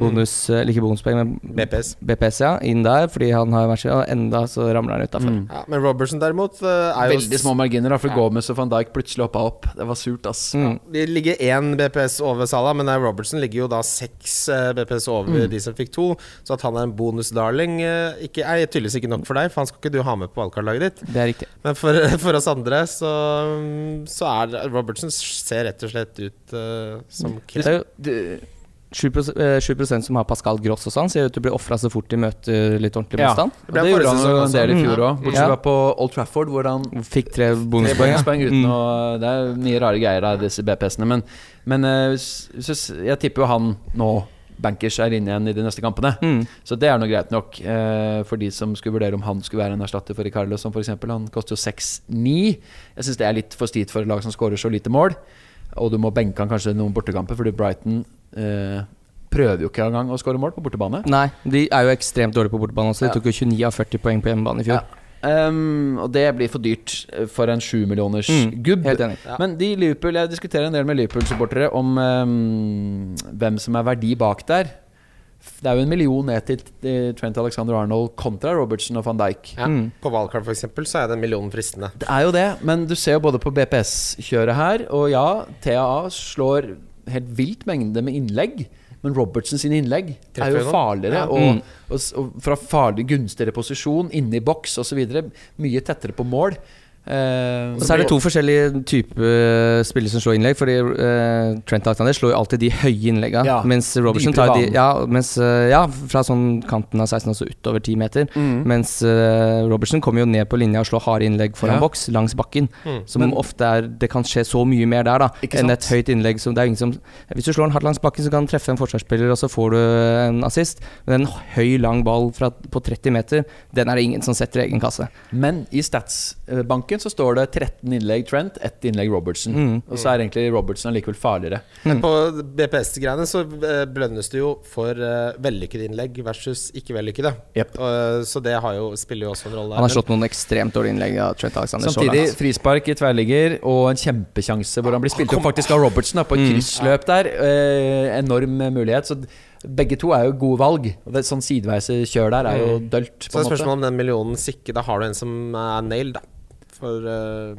bonus, mm. ikke bonuspoeng, men BPS. BPS ja, inn der, fordi han har vært og enda så ramler han utafor. Mm. Ja, men Robertson derimot uh, er jo Veldig små marginer, da, for ja. Gomez og van Dijk plutselig hoppa opp. Det var surt, ass. Mm. Ja, de ligger én BPS over Salah, men Robertson ligger jo da seks uh, BPS over mm. de som fikk to. Så at han er en bonusdarling, ikke, er tydeligvis ikke nok for deg, for han skal ikke du ha med på valgkartlaget ditt. Det er riktig. Men for, for oss andre så, så er Robertson ser rett og slett ut uh, som det, det, 7, 7 eh, som har Pascal Gross og sånn, ser ut til å bli ofra så fort de møter litt ordentlig motstand. Ja, det, det gjorde han jo en del i fjor òg, bortsett fra på Old Trafford, hvor han fikk tre bonuspoeng. Ja. Mm. det er mye rare greier av disse BPS-ene, men, men eh, jeg tipper jo han nå bankers er inne igjen i de neste kampene. Mm. Så det er nå greit nok eh, for de som skulle vurdere om han skulle være en erstatter for Ricardo, som f.eks. Han koster jo 6-9. Jeg syns det er litt for stivt for et lag som skårer så lite mål. Og du må benke han kanskje noen bortekamper, fordi Brighton eh, prøver jo ikke engang å skåre mål på bortebane. Nei, de er jo ekstremt dårlige på bortebane også. De ja. tok jo 29 av 40 poeng på hjemmebane i fjor. Ja. Um, og det blir for dyrt eh, for en sjumillioners mm, gubb. Ja. Men de Liverpool Jeg diskuterer en del med Liverpool-supportere om um, hvem som er verdi bak der. Det er jo en million ned til Trent Alexander Arnold kontra Robertson og van Dijk. Ja. Mm. På valgkart f.eks. så er den millionen fristende. Det er jo det, men du ser jo både på BPS-kjøret her, og ja, TAA slår helt vilt mengde med innlegg. Men Robertsen sine innlegg er jo farligere. Ja. Og, og, og, fra farlig gunstigere posisjon, inne i boks osv. Mye tettere på mål. Eh, Og så er det to forskjellige typer spillere som slår innlegg. Fordi uh, Trent Alexander slår jo alltid de høye innleggene. Ja, mens Robertson tar de ja, mens, uh, ja, fra sånn kanten av 16 altså utover 10 meter. Mm. Mens uh, Robertson kommer jo ned på linja og slår harde innlegg foran Ja. boks, langs bakken. Mm. Som Men- ofte er Det kan skje så mye mer der, da, enn et høyt innlegg. Som det er ingen som Hvis du slår den hardt langs bakken, så kan du treffe en forsvarsspiller, og så får du en assist. Men en høy, lang ball fra, på 30 meter, den er det ingen som setter i egen kasse. Men i Stats-banken så står det 13 innlegg Trent, ett innlegg Robertson. Mm. Og så er egentlig Robertson allikevel farligere. Men på BPS-greiene så eh, belønnes det jo for eh, vellykkede innlegg versus ikke vellykkede. Yep. Og, så det har jo, spiller jo også en rolle. Han har slått noen ekstremt dårlige innlegg av Trent Alexander. så Samtidig langt. frispark i tverrligger og en kjempesjanse hvor han blir spilt opp faktisk av Robertson da, på et Mm. kryssløp der. Eh, enorm mulighet. Så begge to er jo gode valg. Og det, sånn sideveise kjør der er jo dølt. Så På er en måte. spørsmålet om den millionen sikker. Da har du en som er nailed, da. For uh,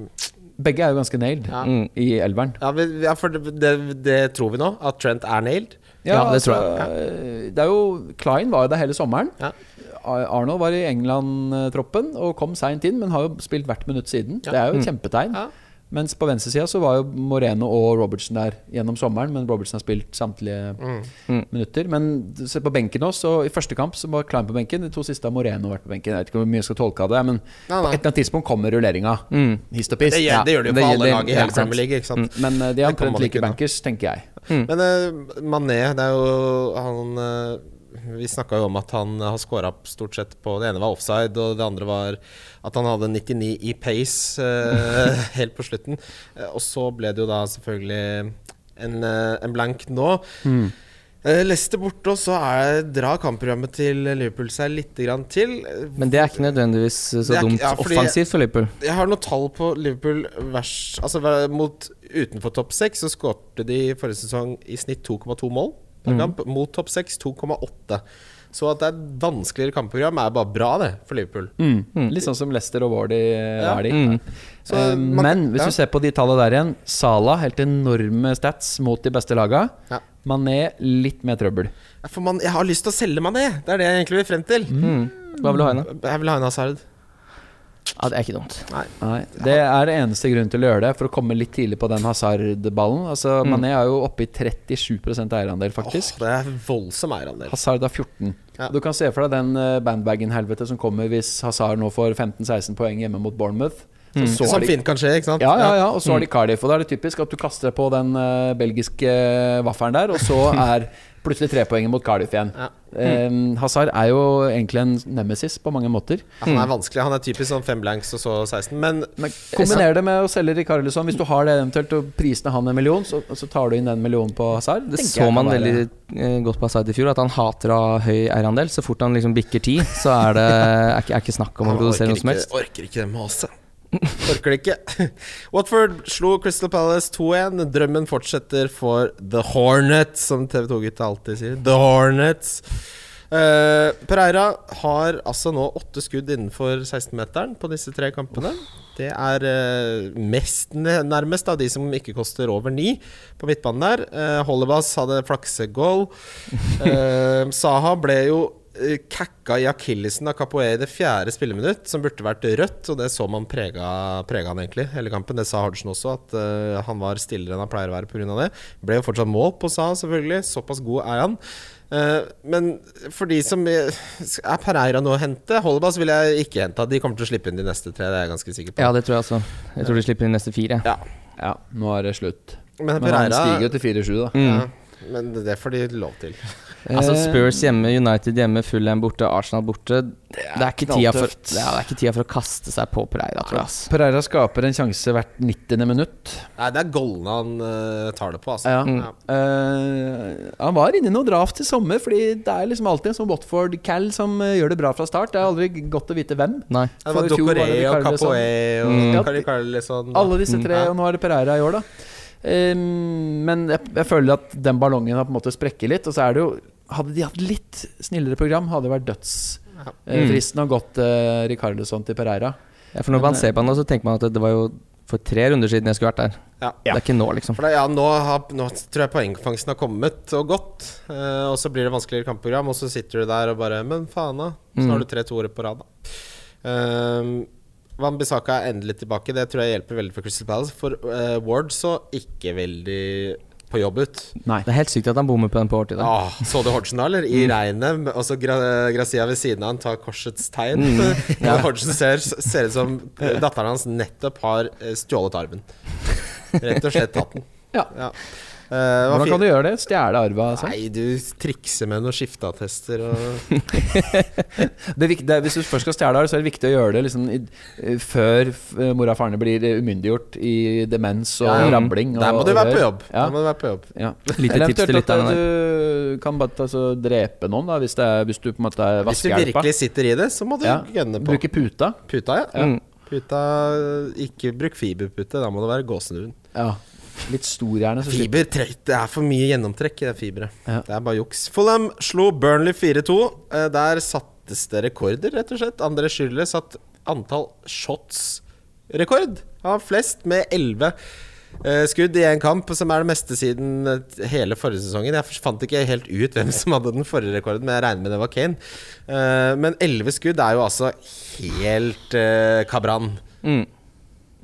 Begge er jo ganske nailed Ja. Mm. i elveren. Ja, men, ja for det, det, det tror vi nå. At Trent er nailed. Ja, det tror jeg. altså, Det er jo Klein var jo der hele sommeren. Ja. Arnold var i England-troppen og kom seint inn, men har jo spilt hvert minutt siden. Ja. Det er jo et Mm. kjempetegn. Mens på venstresida så var jo Moreno og Robertson der gjennom sommeren, men Robertson har spilt samtlige Mm. Mm. minutter. Men se på benken også, og i første kamp så var Klein på benken, de to siste har Moreno vært på benken. Jeg vet ikke hvor mye jeg skal tolke av det, men Nei, på et eller annet tidspunkt kommer rulleringa. Mm. Hist og piss. Det, det gjør det jo for alle lag i hele. Premier League. Ikke sant? Men eh, de er Det omtrent like bankers, tenker jeg. Mm. Men uh, Mané, det er jo han eh, Vi snakka jo om at han har scora stort sett på Det ene var offside, og det andre var at han hadde 99 i pace eh, helt på slutten. Eh, og så ble det jo da selvfølgelig en, eh, en blank nå. Mm. Eh, Leicester borte, og så drar kampprogrammet til Liverpool seg litt grann til. Men det er ikke nødvendigvis så ikke- dumt ja, offensivt for Liverpool. Jeg har noen tall på Liverpool vers, Altså mot utenfor topp seks, så skårte de forrige sesong i snitt 2,2 mål per mm. kamp. Mot topp seks 2,8. Så at det er et vanskeligere kampprogram, er bare bra, det, for Liverpool. Mm. Litt sånn som Leicester og Wardy eh, Ja. er de. Mm. Så uh, man- men hvis ja. du ser på de tallene der igjen Sala helt enorme stats mot de beste laga. Ja. Mané litt mer trøbbel. Ja, For man, jeg har lyst til å selge Mané, det er det jeg egentlig vil frem til. Mm. Hva vil du ha inn, da? Jeg vil ha en Hazard. Ja, det er ikke dumt. Nei, Det er det eneste grunnen til å gjøre det, for å komme litt tidlig på den Hazard-ballen. Altså, Mm. Mané er jo oppe i 37 eierandel, faktisk. Oh, det er voldsom eierandel. Hazard har 14. Ja. Du kan se for deg den eh, bandwagon-helvete som kommer hvis Hazard nå får 15-16 poeng hjemme mot Bournemouth. Så, så Som de- fint kan skje, ikke sant? Ja, ja, ja, og så har de Cardiff. Og da er det typisk at du kaster deg på den eh, belgiske eh, vaffelen der, og så er plutselig trepoenget mot Cardiff igjen. Ja. Eh, Hazard er jo egentlig en nemesis på mange måter. Ja, Han er vanskelig. Han er typisk sånn fem blanks og så 16. Men Men Kombiner det med å selge Rikarlison. Hvis du har det eventuelt, og prisene han en million, så, så tar du inn den millionen på Hazard. Det så man være- veldig eh, godt på Hazard i fjor, at han hater å ha høy eierandel. Så fort han liksom bikker ti, så er det er ikke, er ikke snakk om å produsere noe som helst. helst. orker ikke det maset. Orker det ikke. Watford slo Crystal Palace 2-1. Drømmen fortsetter for The Hornets, som TV 2-gutta alltid sier. The Hornets. Eh, Pereira har altså nå åtte skudd innenfor 16-meteren på disse tre kampene. Det er uh, mest nærmest av de som ikke koster over ni på midtbanen der. Uh, Hollebas hadde flaksegål. Uh, Saha ble jo eh, kakka i akillesen av Capoe i det fjerde spilleminutt, som burde vært rødt, og det så man prega, prega han egentlig hele kampen. Det sa Hardsen også, at uh, han var stillere enn han pleier å være pga. det. Ble jo fortsatt mål på Sa, selvfølgelig. Såpass god er han. Uh, men for de som er er Pereira nå å hente Hollebas vil jeg ikke hente. De kommer til å slippe inn de neste tre, det er jeg ganske sikker på. Ja, det tror jeg også. Jeg tror de slipper inn neste fire. Ja, Ja, nå er det slutt. Men Men han Pereira stiger jo til 4-7, da. Mm. ja, Men det får de lov til. Altså Eh, Spurs hjemme, United hjemme, Fulham borte, Arsenal borte. Det er, ikke tida for, det er ikke tida for å kaste seg på Pereira, tror jeg. Altså. Pereira skaper en sjanse hvert 90. minutt. Nei, det er goalene han uh, tar det på, altså. Ja. Mm. Eh, han var inne i noe draft i sommer, Fordi det er liksom alltid en sånn Watford-cal som uh, gjør det bra fra start. Det er aldri godt å vite hvem. Nei. Det var For Docoré og. Capoe og Mm. Kari Carlison. Alle disse Mm. tre, og nå er det Pereira i år, da. Um, men jeg, jeg føler at den ballongen har på en måte sprekket litt. Og så er det jo Hadde de hatt litt snillere program, hadde det vært Ja. mm. og gått uh, Ricarlison til Pereira. Ja, for når man ser på han så tenker man at det var jo for tre runder siden jeg skulle vært der. Ja. Det er ikke nå, liksom. For det, ja, nå, har, nå tror jeg poengfangsten har kommet og gått. eh, og så blir det vanskeligere kampprogram, og så sitter du der og bare Men faen, da. Så Mm. har du tre toere på rad, da. Ehm, Van Bissaka er endelig tilbake. Det tror jeg hjelper veldig for Crystal Palace. For eh, Ward så ikke veldig på jobb ut. Nei. Det er helt sykt at han bommer på den på overtid. Ah, så du Hodgson da, eller? I regnet. Og så Gra Gracia ved siden av han tar korsets tegn. Ja. Hodgson ser, ser ut som datteren hans nettopp har eh, stjålet arven. Rett og slett tatt den. Ja. Ja. Eh, hva Hvordan kan du gjøre det? Stjele arva? Altså? Nei, du trikser med noen skifteattester og Det er viktig, det er, hvis du først skal stjele arv, så er det viktig å gjøre det liksom, i, eh, før mor mora og faren blir eh, umyndiggjort i demens og Ja, ja. rabling. Der må du være på jobb. Ja. Der må du være på jobb. Ja. Lite tips til litt av lytterne du kan bare altså, drepe noen, da, hvis, det er, hvis du på en måte er Hvis du virkelig sitter i det, så må du Ja. gønne på. Bruke puta. Puta, ja. ja. Puta Ikke bruk fiberpute, da må det være gåsehud. Ja. Litt stor gjerne. Fiber Det er for mye gjennomtrekk i det fiberet. Ja. Det er bare juks. Fulham slo Burnley 4-2. Eh, Der sattes det rekorder, rett og slett. André Schürrle satt antall shots-rekord. Han har flest med 11 eh, skudd i én kamp, som er det meste siden eh, hele forrige sesongen. Jeg fant ikke helt ut hvem som hadde den forrige rekorden, men jeg regner med det var Kane. Eh, Men 11 skudd er jo altså helt kabran. Mm.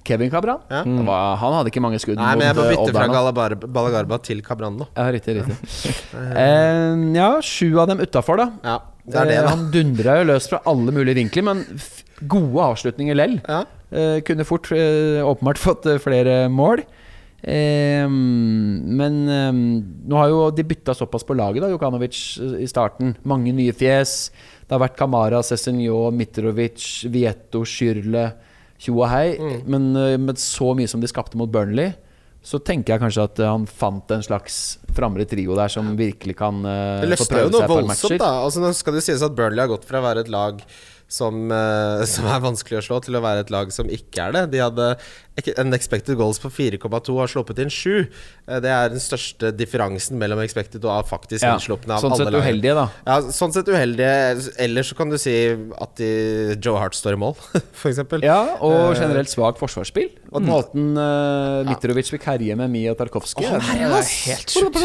Kevin Cabran? Ja. Var, han hadde ikke mange skudd Nei, men jeg må eh, bytte fra Balagarba til Cabran nå. Ja, riktig, riktig. eh, ja, sju av dem utafor, da. Ja, det er det, Eh, da. Han dundra jo løs fra alle mulige vinkler, men gode avslutninger lell. Ja. Eh, kunne fort eh, åpenbart fått eh, flere mål. Eh, men eh, nå har jo de bytta såpass på laget, da, Jokanovic eh, i starten. Mange nye fjes. Det har vært Kamara, Cezinio, Mitrovic, Vieto, Schürrle, tjo og hei. Mm. Men eh, med så mye som de skapte mot Burnley, så tenker jeg kanskje at eh, han fant en slags framre trio der som virkelig kan uh, Det få løsna jo prøve noe seg et par voldsomt, matcher. da. Altså, nå skal det sies at Burnley har gått fra å være et lag som, eh, som er vanskelig å slå, til å være et lag som ikke er det. De hadde en expected goals på 4,2 og har sluppet inn 7. Eh, Det er den største differansen mellom expected og faktisk Ja, innslupne av sånn alle sett lag. uheldige, da. Ja, sånn sett uheldige. Ellers så kan du si at de, Joe Hart står i mål, eksempel. Ja, og Eh, generelt svak forsvarsspill. Og måten uh, Mitrovic fikk herje med Mia Tarkovskij oh, det er helt sjukt.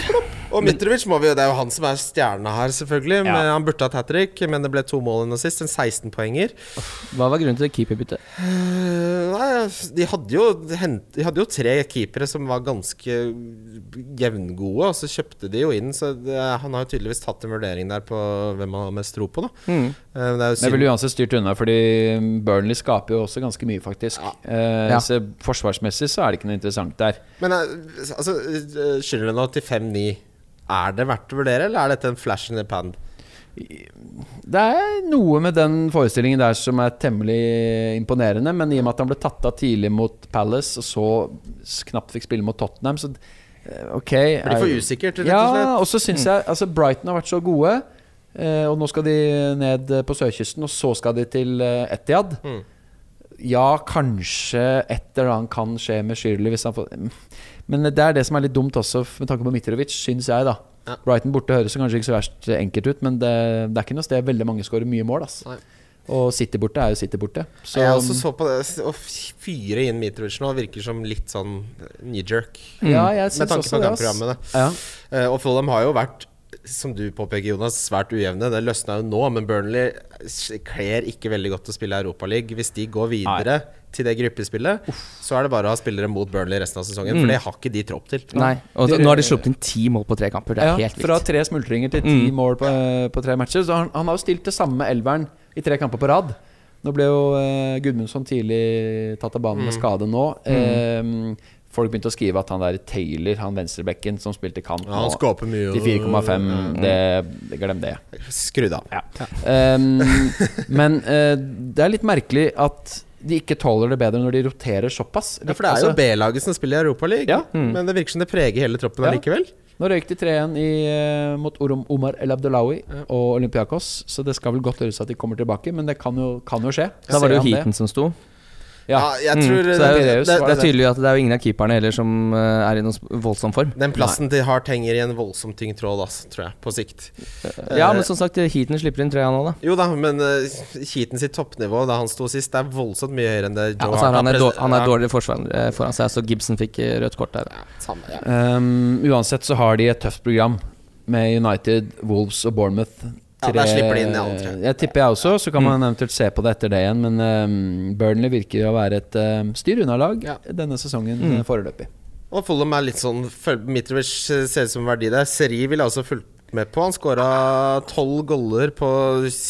Og Mitrovic må vi Det er jo han som er stjerna her, selvfølgelig. Men han burde hatt hat trick, men det ble to mål nå sist. En 16-poenger. Hva var grunnen til keeperbyttet? Eh, nei, de hadde, jo, de hadde jo tre keepere som var ganske jevngode, og så kjøpte de jo inn. Så det, han har jo tydeligvis tatt en vurdering der på hvem han har mest tro på, da. Mm. Eh, det er jo vel uansett styrt unna, fordi Burnley skaper jo også ganske mye, faktisk. Eh, Ja. Så forsvarsmessig så er det ikke noe interessant der. Men altså, skylder det nå til 5-9? Er det verdt å vurdere, eller er dette en flash in the pan? Det er noe med den forestillingen der som er temmelig imponerende, men i og med at han ble tatt av tidlig mot Palace, og så knapt fikk spille mot Tottenham, så eh, ok Blir for er- usikkert, rett og Ja, og så syns jeg Altså, Brighton har vært så gode, eh, og nå skal de ned på sørkysten, og så skal de til eh, Etiad. Mm. Ja, kanskje et eller annet kan skje med Shirley hvis han får Men det er det som er litt dumt også, med tanke på Mitrovic, syns jeg, da. Ja. Brighton borte høres kanskje ikke så verst enkelt ut, men det, det er ikke noe sted veldig mange skårer mye mål. Ass. Nei. Og City borte er jo City borte. Så jeg også så på det Å fyre inn Mitrovic nå virker som litt sånn knee-jerk. ja, jeg Med tanke på kampprogrammene. Ja. Uh, og Follum har jo vært, som du påpeker, Jonas, svært ujevne. Det løsna jo nå, men Burnley kler ikke veldig godt å spille Europaliga. Hvis de går videre til det gruppespillet, så er det bare å ha spillere mot Burnley resten av sesongen. For det har ikke de tropp til. Nei. Og Det- nå har de sluppet inn ti mål på tre kamper. Det er Ja, helt fra tre smultringer til ti Mm. mål på, på tre matcher. Så han, han har jo stilt det samme elveren i tre kamper på rad. Nå ble jo eh, Gudmundsson tidlig tatt av banen med skade nå. Eh, folk begynte å skrive at han der Taylor, han venstrebekken som spilte kamp Ja, han skaper mye. De 4,5, det, det glem det. Skrudd av. Um, men uh, det er litt merkelig at de ikke tåler det bedre når de roterer såpass. Ja, for det er jo Altså, B-laget som spiller Europaliga, Ja. Mm. men det virker som det preger hele troppen Ja. allikevel. Nå røyk de 3-1 i, eh, mot Orom Omar El Abdelawi og Olympiakos, så det skal vel godt gjøres at de kommer tilbake, men det kan jo, kan jo skje. Da var det jo heaten som sto. Ja. Jeg Mm, tror mm. det, det, er, det, det, er tydelig at det er jo ingen av keeperne heller som eh, er i noen voldsom form. Den plassen til Hart henger i en voldsom tyngd tråd, ass, tror jeg, på sikt. Ja, uh, men som sagt, Heaton slipper inn tre han òg, da. Jo da, men uh, Heaton sitt toppnivå da han sto sist, det er voldsomt mye høyere enn det Joe ja, så Hart han, er dår- han er ja, dårligere forsvar eh, foran seg, så Gibson fikk eh, rødt kort der. ja, samme, ja. Um, uansett så har de et tøft program med United, Wolves og Bournemouth Ja, der slipper de inn i alle tre. Jeg tipper jeg også, så kan man eventuelt se på det etter det igjen. Men um, Burnley virker å være et um, styr unna-lag Ja. denne sesongen Mm. eh, foreløpig. Og Follum er litt sånn Mitrovic ser ut som verdi der. Seri ville altså fulgt med på. Han skåra tolv goller på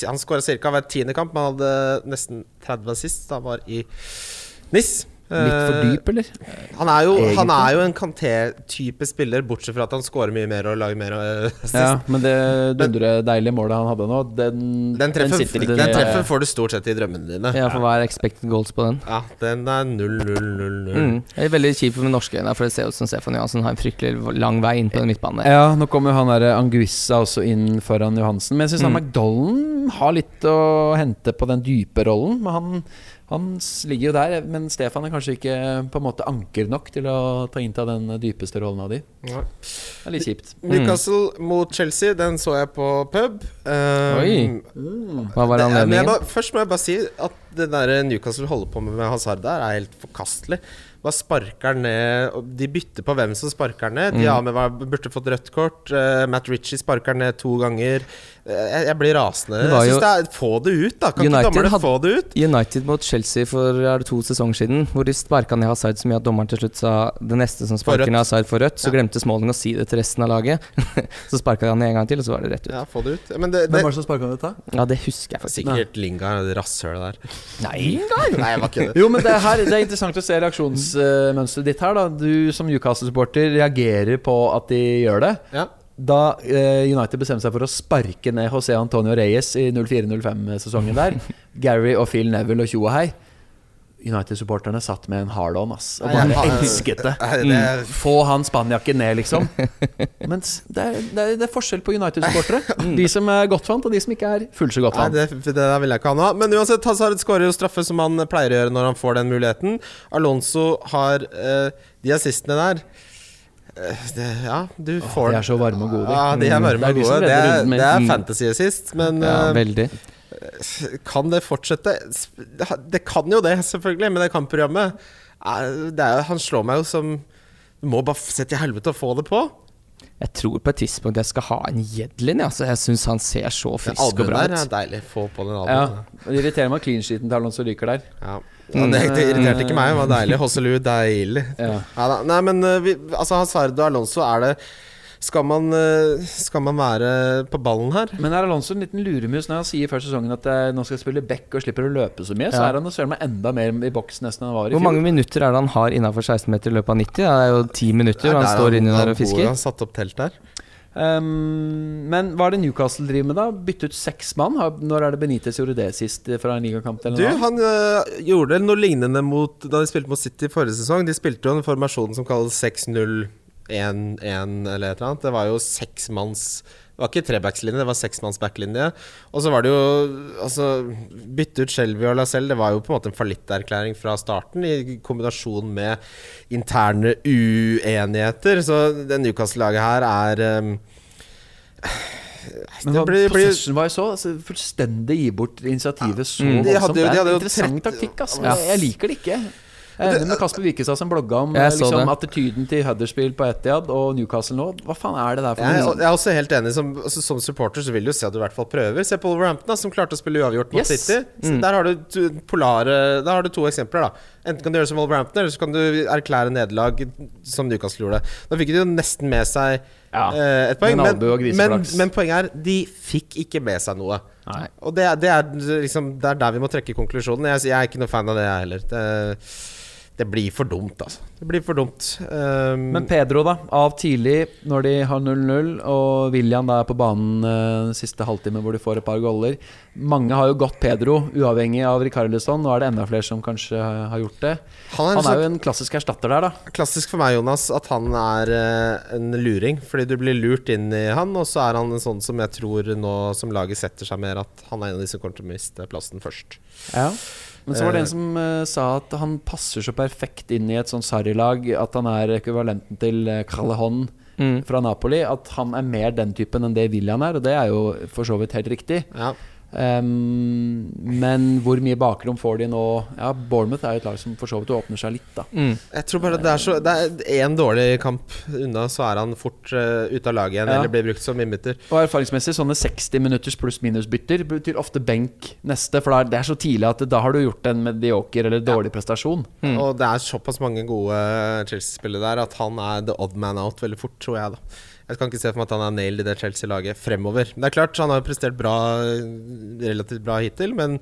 Han skåra ca. hver tiende kamp, men han hadde nesten 30 sist. da han var i NIS. Litt for Eh, dyp, eller? Han er jo, han er jo en Kanté-type spiller, bortsett fra at han scorer mye mer og lager mer eh, assist. Ja, men det dundre deilige målet han hadde nå, den, Den treffer, sitter den, ikke treffer får du stort sett i drømmene dine. Ja, for hva er expected goals på den? Ja, den er 0-0-0-0. Mm. Det er veldig kjipt med norske øyne, for det ser ut som Stefan Johansen har en fryktelig lang vei inn på den midtbanen. Ja, nå kommer jo han der Anguissa også inn foran Johansen. Men jeg syns Mm. han McDollen har litt å hente på den dype rollen. Men han, han ligger jo der. Men Stefan er kanskje ikke på en måte anker nok til å ta innta den dypeste rollen av de. Ja. Det er litt kjipt. Newcastle mot Chelsea, den så jeg på pub. Um, Oi. Hva var det- men jeg anledningen? bare, først må jeg bare si at det der Newcastle holder på med med Hazard der, er helt forkastelig. Bare sparker ned De bytter på hvem som sparker ned. Mm. Diame var- burde fått rødt kort. Uh, Matt Ritchie sparker ned to ganger. Eh, jeg, jeg blir rasende. Det Jeg synes det er, Få det ut, da! Kan United ikke dommerne få det ut? United mot Chelsea for er det to sesonger siden, hvor de sparka ned Hazard så mye at dommeren til slutt sa det neste som sparker ned Hazard for rødt. Så Ja. glemte Smalling å si det til resten av laget. så sparka han ned en gang til, og så var det rett ut. Ja, få det ut. Men det, det, Hvem var det som sparka dette? Ja, det husker jeg faktisk ikke. Sikkert Lingard, det rasshølet der. Nei, Nei, jeg var ikke det. Jo, men det, er her, det er interessant å se reaksjonsmønsteret ditt her. da Du som Newcastle-supporter reagerer på at de gjør det. Ja. Da eh, United bestemte seg for å sparke ned José Antonio Reyes i 04-05-sesongen der, Gary og Phil Neville og tjo og hei United-supporterne satt med en hard-on, ass. Og Nei, bare elsket det. Mm. Få han spanjakken ned, liksom. Mens det er, det er, det er forskjell på United-supportere. De som er godt vant, og de som ikke er fullt så Nei, godtfant. det, det vil jeg ikke ha nå. Men uansett, Hazard skårer jo straffe som han pleier å gjøre når han får den muligheten. Alonso har eh, de assistene der. Eh, det, ja, du får De er så varme og gode. Ja, de er varme er og gode. Det er, det er Mm. fantasy assist, men Ja, eh, veldig. kan det fortsette? Det kan jo det, selvfølgelig, med det kampprogrammet. Eh, Det er, han slår meg jo som Du må bare se til helvete å få det på. Jeg tror på et tidspunkt jeg skal ha en Jedlin. Altså, jeg syns han ser så frisk og albuen bra der er deilig. Få på den Ja. Det irriterer meg at clean sheeten til Alonso ryker der. Ja. Ja, det, det irriterte ikke meg. Det var deilig. Hosselu, deilig. Ja. Ja. Nei, men eh, vi, altså Hazard og Alonso, er det skal man, eh, skal man være på ballen her? Men er Alonso en liten luremus når han sier før sesongen at eh, nå skal jeg spille back og slipper å løpe så mye? Så er han og søren meg enda mer i boks nesten enn han var i Hvor mange minutter er det han har innafor 16 meter i løpet av 90? Det er jo 10 minutter hvor han står inni der og fisker. Han satt opp telt der. Um, men hva er det Newcastle driver med, da? Bytte ut seks mann? Når er det Benitez gjorde det sist eh, fra en ligakamp? Eller Du, noe? han øh, gjorde noe lignende mot da de spilte mot City forrige sesong. De spilte jo en formasjon som kalles 6-0-1-1 eller et eller annet. Det var jo seksmanns Det var ikke trebackslinje, det var seksmanns backlinje. Og så var det jo Altså, bytte ut Shelby og Lacelle, det var jo på en måte en fallitterklæring fra starten, i kombinasjon med interne uenigheter. Så det Newcastle-laget her er um, Men blir- blir- possession var jo så altså, Fullstendig gi bort initiativet så Mm. De hadde de det er en interessant 30 taktikk, altså. Ja. Jeg liker det ikke. Jeg er enig med Kasper Wikestad som blogga om Jeg liksom, attityden til Huddersfield på Etiad og Newcastle nå. Hva faen er det der for Jeg, noe? er- jeg er også helt enig. Som, altså, som supporter så vil du se at du i hvert fall prøver. Se på Wolverhampton, da, som klarte å spille uavgjort mot Yes. City. Mm. Der har du to, polare Der har du to eksempler. da Enten kan du gjøre som Wolverhampton, eller så kan du erklære nederlag som Newcastle gjorde. Da fikk de jo nesten med seg Ja, eh, et poeng, men, men, men poenget er de fikk ikke med seg noe. Nei. Og det, det, er liksom, det er der vi må trekke konklusjonen. Jeg, jeg er ikke noe fan av det, jeg heller. Det, det blir for dumt, altså. Det blir for dumt. Um, Men Pedro, da. Av tidlig når de har 0-0, og William da er på banen den siste halvtime hvor de får et par goller. Mange har jo gått Pedro, uavhengig av Rikarlisson. Nå er det enda flere som kanskje har gjort det. han er, Han er jo en klassisk erstatter der, da. klassisk for meg, Jonas, at han er uh, en luring. Fordi du blir lurt inn i han, og så er han en sånn som jeg tror nå som laget setter seg mer, at han er en av de som kommer til å miste plassen først. Ja. Men så var det Eh. en som uh, sa at han passer så perfekt inn i et sånn Sarri-lag at han er ekvivalenten til Callejon Mm. fra Napoli. At han er mer den typen enn det William er, og det er jo for så vidt helt riktig. Ja. Ehm, men hvor mye bakrom får de nå? Ja, Bournemouth er jo et lag som for så vidt åpner seg litt, da. Mm. Jeg tror bare det er så Det er én dårlig kamp unna, så er han fort uh, ute av laget igjen, Ja. eller blir brukt som innbytter. Og erfaringsmessig, sånne 60 minutters pluss-minus-bytter betyr ofte benk neste. For det er så tidlig at da har du gjort en medioker eller dårlig prestasjon. Mm. Og det er såpass mange gode Chelsea-spillere der at han er the odd man out veldig fort, tror jeg, da. Jeg kan ikke se for meg at han er nailed i det Chelsea-laget fremover. Det er klart, han har prestert bra relativt bra hittil, men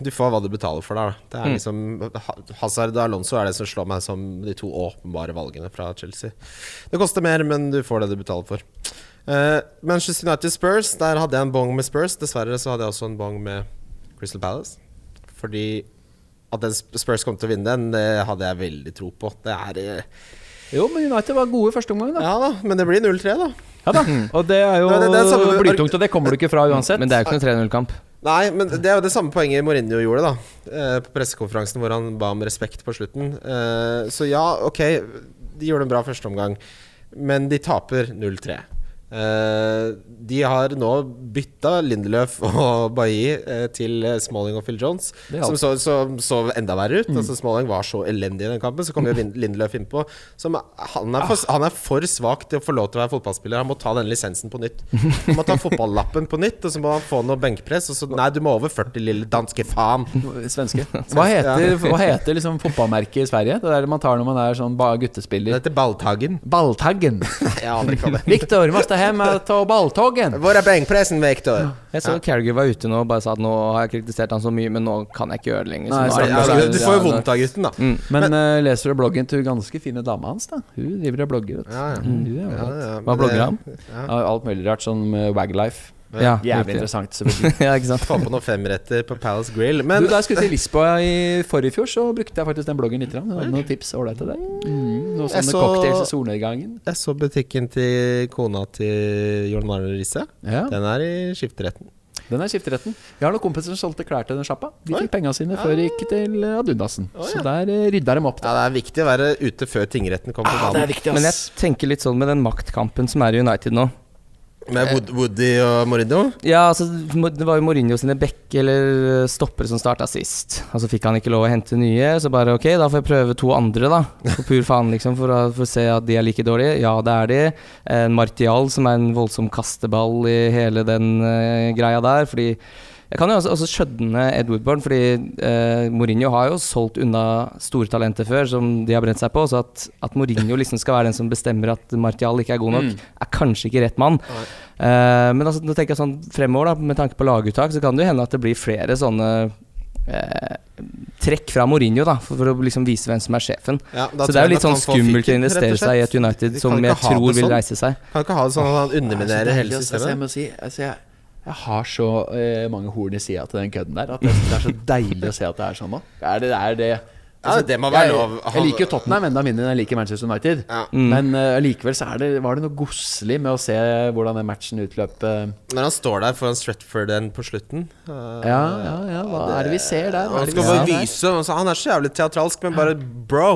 du får hva du betaler for der. Det er Mm. liksom Hazard og Alonso er det som slår meg som de to åpenbare valgene fra Chelsea. Det koster mer, men du får det du betaler for. Uh, Manchester United Spurs, der hadde jeg en bong med Spurs. Dessverre så hadde jeg også en bong med Crystal Palace. Fordi at Spurs kom til å vinne den, det hadde jeg veldig tro på. Det er eh, Jo, men United var gode i første omgang, da. Ja da, men det blir 0-3, da. Ja da. Og det er jo Nei, det- det er samme- blytungt, og det kommer du ikke fra uansett. Men det er jo ikke noe 3-0-kamp. Nei, men det er jo det samme poenget Mourinho gjorde da eh, på pressekonferansen hvor han ba om respekt på slutten. Eh, Så ja, ok, de gjorde en bra første omgang, men de taper 0-3. Eh, de har nå bytta Lindeløf og Bailly eh, til eh, Smalling og Phil Jones, som så, så, så enda verre ut. Altså Smalling var så elendig i den kampen, så kom jo Lindeløf innpå. Som, han, er for, han er for svak til å få lov til å være fotballspiller. Han må ta den lisensen på nytt. Han må ta fotballappen på nytt, og så må han få noe benkpress. Og så, nei, du må over 40, lille danske faen. Svenske. Hva heter, hva heter liksom fotballmerket i Sverige? Det der man tar når man er sånn guttespiller? Det heter Balltaggen. Balltaggen. ja, ikke hva her med Victor, balltoggen. Hvor er benkpressen, Vektor? Jeg så Carriger var ute nå og bare sa at nå har jeg kritisert han så mye, men nå kan jeg ikke gjøre det lenger. Nei, så- Ja, du får jo vondt av gutten, da. Mm. Men eh, leser du bloggen til ganske fine dama hans, da? Hun driver og blogger. vet du. Ja, ja. Mm, Ja, ja, Hva blogger han? Alt mulig rart, sånn med Waglife. Ja, Jævlig riktig. interessant. ja, ikke sant. Få på noen femretter på Palace Grill. Men du, Da jeg skulle til Lisboa i forrige fjor, så brukte jeg faktisk den bloggen litt. Jeg hadde noen tips ålreit til deg. Mm, noen sånne så- cocktails i solnedgangen. jeg så butikken til kona til Jon Arne Risse. Ja, Den er i skifteretten. Den er skifteretten. Jeg har noen kompiser som solgte klær til den sjappa. De fikk penga sine før de gikk til eh, Adundasen. Oi, Så der eh, rydda de opp. Ja, det er viktig å være ute før tingretten kommer på Ah, det er banen. Men jeg tenker litt sånn med den maktkampen som er i United nå. Med Wood Woody og Mourinho. Ja, altså Det var jo Mourinho sine bekk eller stoppere som starta sist. Og så fikk han ikke lov å hente nye, så bare ok, da får jeg prøve to andre, da. For pur faen, liksom, for å, for å se at de er like dårlige. Ja, det er de. En Martial som er en voldsom kasteball i hele den eh, greia der. Fordi jeg kan jo også, også skjønne Ed Woodburn, fordi eh, Mourinho har jo solgt unna store talenter før, som de har brent seg på. Så at, at Mourinho liksom skal være den som bestemmer at Martial ikke er god nok, Mm. er kanskje ikke rett mann. Eh, men altså, nå tenker jeg sånn fremover, da, med tanke på laguttak, så kan det jo hende at det blir flere sånne eh, trekk fra Mourinho, da, for, for å liksom vise hvem som er sjefen. Ja, Så det er jo litt sånn skummelt å investere seg i et United som jeg tror vil sånn. reise seg. Kan ikke ha det sånn at han er underminerer hele systemet. Altså, jeg må si altså, jeg, jeg har så eh, mange horn i sida til den kødden der at det, det er så deilig å se at det er sånn nå. Er det, er det Ja, det må være jeg, lov. Jeg liker jo Tottenham enda mindre enn jeg liker Manchester United. Ja. Mm. Men uh, likevel så er det, var det noe godslig med å se hvordan den matchen utløp. Uh. Når han står der foran Stretford på slutten uh, ja, ja, ja, hva er det vi ser der? Hva Han skal bare vise altså, Han er så jævlig teatralsk, men bare Bro,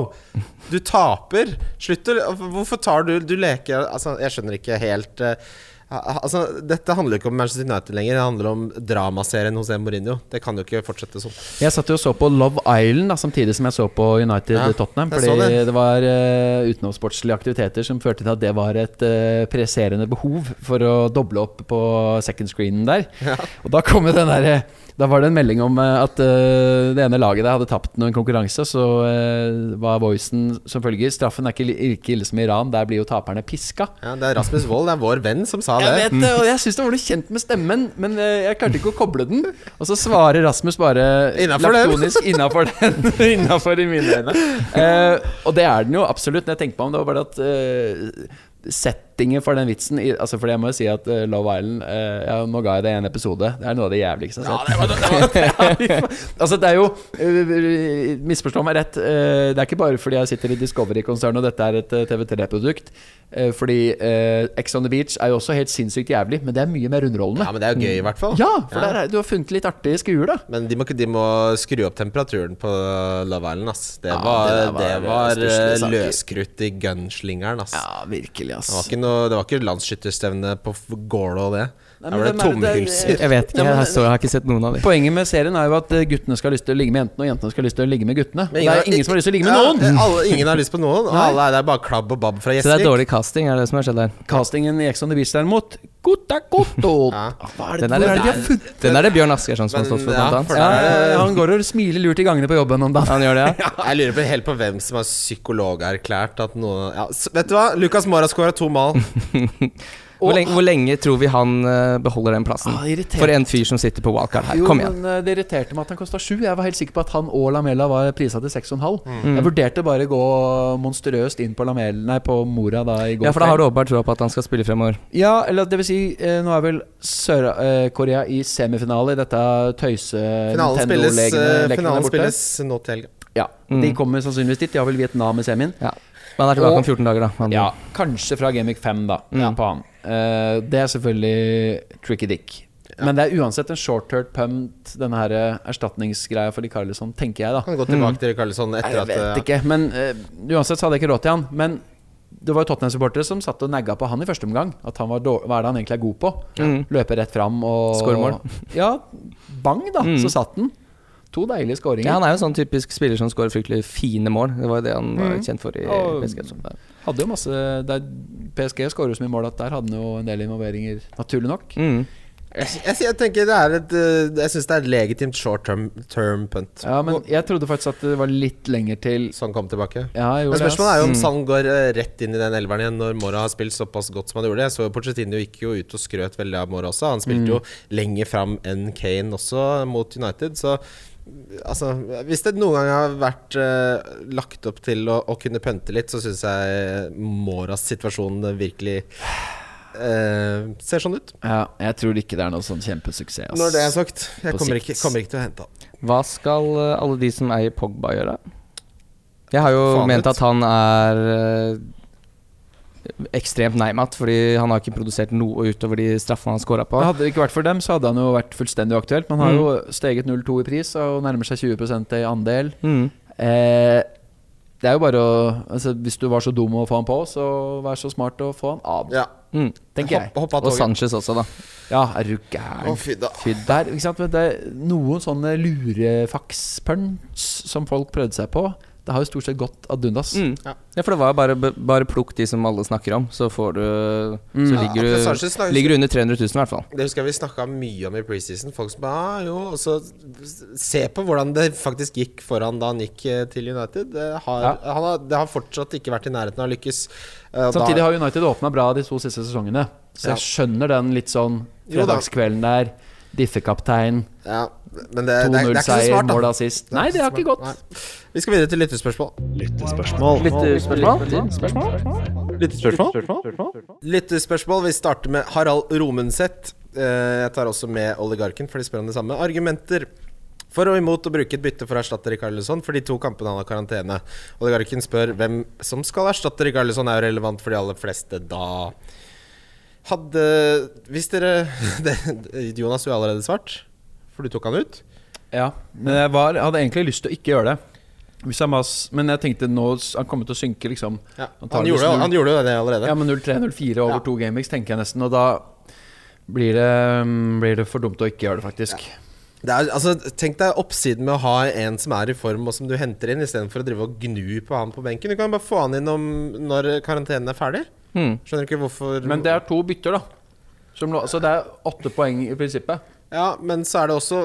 du taper. Slutt å Hvorfor tar du Du leker Altså, jeg skjønner ikke helt eh, Altså, Dette handler ikke om Manchester United lenger. Det handler om dramaserien hos Mourinho. Det kan jo ikke fortsette sånn. Jeg satt jo og så på Love Island da, samtidig som jeg så på United Ja, Tottenham. Fordi det. det. var uh, utenomsportslige aktiviteter som førte til at det var et uh, presserende behov for å doble opp på second screenen der. Og da kom jo den derre Da var det en melding om eh, at uh, det ene laget der hadde tapt noen konkurranse. Så uh, var voicen som følger Straffen er ikke like ille som Iran. Der blir jo taperne piska. Ja, Det er Rasmus Wold, det er vår venn, som sa Jeg det. vet det, og jeg syns det var noe kjent med stemmen, men uh, jeg klarte ikke å koble den. Og så svarer Rasmus bare Innenfor laktonisk innafor den. Innafor i mine øyne. Og det er den jo absolutt. Når jeg tenker meg om, det var bare at eh, settingen for den vitsen i, altså Fordi jeg må jo si at uh, Love Island uh, ja, Nå ga jeg det en episode. Det er noe av det jævligste jeg har sett. altså Det er jo uh, Misforstå meg rett. det er ikke bare fordi jeg sitter i Discovery-konsernet og dette er et eh, TV3-produkt. eh, fordi Ex on the Beach er jo også helt sinnssykt jævlig, men det er mye mer underholdende. Ja, men det er jo gøy, i hvert fall. Ja, for Der er, du har funnet litt artige skuer, da. Men de må, de må skru opp temperaturen på Love Island, ass. Det Ja, var, det det var var, stusslige eh, løskrutt i gunslingeren, ass. Ja, virkelig, ass. Det var ikke, noe, det var ikke landsskytterstevne på Gålå det. Nei, men det er det- tomhylser. Jeg vet ikke, jeg, har ikke sett noen av dem. Poenget med serien er jo at eh, guttene skal ha lyst til å ligge med jentene, og jentene skal ha lyst til å ligge med guttene. Men det er ingen som har lyst til å ligge med Ja, noen! alle, ingen har lyst på noen. Og alle er, det er bare klabb og babb fra Så det er dårlig casting, er det som har skjedd der. Castingen i Ex on the Beach derimot Gutta gotto! Ja. Er det, Den er, det de den er det Bjørn Asgersson som har stått for, blant annet. ja, ja, Han går og smiler lurt i gangene på jobben om dagen. Han gjør det, ja. Jeg lurer på helt på hvem som har psykologerklært at noen ja, Vet du hva? Lukas Mora skåra to mål. Hvor lenge, hvor lenge tror vi han eh, beholder den plassen? Ah. For en fyr som sitter på wildcard her. Jo, Kom igjen. men eh, Det irriterte meg at han kosta sju. Jeg var helt sikker på at han og Lamela var prisa til 6,5. Mm. Jeg vurderte bare å gå monstrøst inn på Lamela Nei, på Mora da i går. Ja, for da har du åpenbart troa på at han skal spille fremover. Ja, eller det vil si, eh, nå er vel Sør-Korea i semifinale i dette tøyse Finalen spilles, finalen spilles nå til helga. Ja, Mm. De kommer sannsynligvis dit. De har vel Vietnam i semien. Ja. Men han er tilbake Og- om 14 dager, da. Han, Ja, kanskje fra Gamic 5, da, Mm. på han. Eh, det er selvfølgelig tricky dick. Men det er uansett en short-hurt punt, denne her eh, erstatningsgreia for Carlisson, tenker jeg, da. Kan gå tilbake til Carlisson etter jeg at vet eh, ikke, men uh, uansett så hadde jeg ikke råd til han. Men det var jo Tottenham-supportere som satt og nagga på han i første omgang. At han var Hva er det han egentlig er god på? Mm. Løpe rett fram og Skåre mål. Ja, bang, da. Mm. Så satt den. To deilige skåringer. Ja, han er jo en sånn typisk spiller som skårer fryktelig fine mål. Det var jo det han var Mm. kjent for i Og- PSG. Hadde jo masse der PSG skårer så mye mål at der hadde han jo en del involveringer, naturlig nok. Mm. Jeg, jeg, jeg tenker det er et eh, Jeg syns det er et legitimt short term, term punt. Ja, men jeg trodde faktisk at det var litt lenger til Sånn kom tilbake. Ja, Men spørsmålet er jo om Mm. Sand går eh, rett inn i den elveren igjen når Mora har spilt såpass godt som han gjorde. Jeg så jo Pochettino gikk jo ut og skrøt veldig av Mora også. Han spilte Mm. jo lenger fram enn Kane også mot United. Så altså Hvis det noen gang har vært uh, lagt opp til å, å kunne pønte litt, så syns jeg Moras situasjon virkelig uh, ser sånn ut. Ja, jeg tror ikke det er noe sånn kjempesuksess. Når det er sagt, jeg kommer ikke, kommer ikke til å hente han. Hva skal eh, alle de som eier Pogba gjøre? Jeg har jo Faen ment ut. at han er eh, ekstremt neimat, fordi han har ikke produsert noe utover de straffene han scora på. Hadde det ikke vært for dem, så hadde han jo vært fullstendig aktuelt. Men han har Mm. jo steget 0,2 i pris og nærmer seg 20% i andel. Mm. Eh, det er jo bare å altså, Hvis du var så dum å få han på, så vær så smart å få han av, Ja. Mm. tenker jeg. Hopp, hopp Og. Sanchez også, da. Ja, er du gæren? fy da. Fy der, ikke sant? Men det er noen sånne lurefaks-punch som folk prøvde seg på. Det har jo stort sett gått ad undas. Mm. Ja. Ja, for det var bare, bare plukk de som alle snakker om, så får du Mm. Så ligger, ja, du, snakker- ligger du under 300 000 i hvert fall. Det husker jeg vi snakka mye om i preseason. Folk som bare ah, jo, og så Se på hvordan det faktisk gikk foran da han gikk eh, til United. Det har, Ja. han har, det har fortsatt ikke vært i nærheten av å lykkes. Uh, Samtidig da, har United åpna bra de to siste sesongene. Så Ja. jeg skjønner den litt sånn fredagskvelden der. Diffekaptein, ja, Men det, det, er- det er ikke så 2-0-seier, smart, da. mål assist. Nei, det har ikke gått. Nei. Vi skal videre til lyttespørsmål. Lyttespørsmål. Lyttespørsmål? Lyttespørsmål. Vi starter med Harald Romenseth. Eh, Jeg tar også med oligarken, for de spør om det samme. Argumenter for og imot å bruke et bytte for å erstatte Rikarlisson for de to kampene han har karantene. Oligarken spør hvem som skal erstatte Rikarlisson, er jo relevant for de aller fleste da. Hadde Hvis dere Jonas, du har allerede svart, for du tok han ut. Ja, men jeg var, hadde egentlig lyst til å ikke gjøre det. Mas, men jeg tenkte nå Han kommer til å synke, liksom. Ja, Han gjorde, han gjorde jo det allerede. Ja, men 0-3-0-4 over Ja. to gameweeks, tenker jeg nesten. Og da blir det, blir det for dumt å ikke gjøre det, faktisk. Det er, altså, tenk deg oppsiden med å ha en som er i form, og som du henter inn, istedenfor å drive og gnu på han på benken. Du kan bare få han inn om når karantenen er ferdig. Mm. Skjønner ikke hvorfor Men det er to bytter, da. Som, så det er åtte poeng i prinsippet. Ja, men så er det også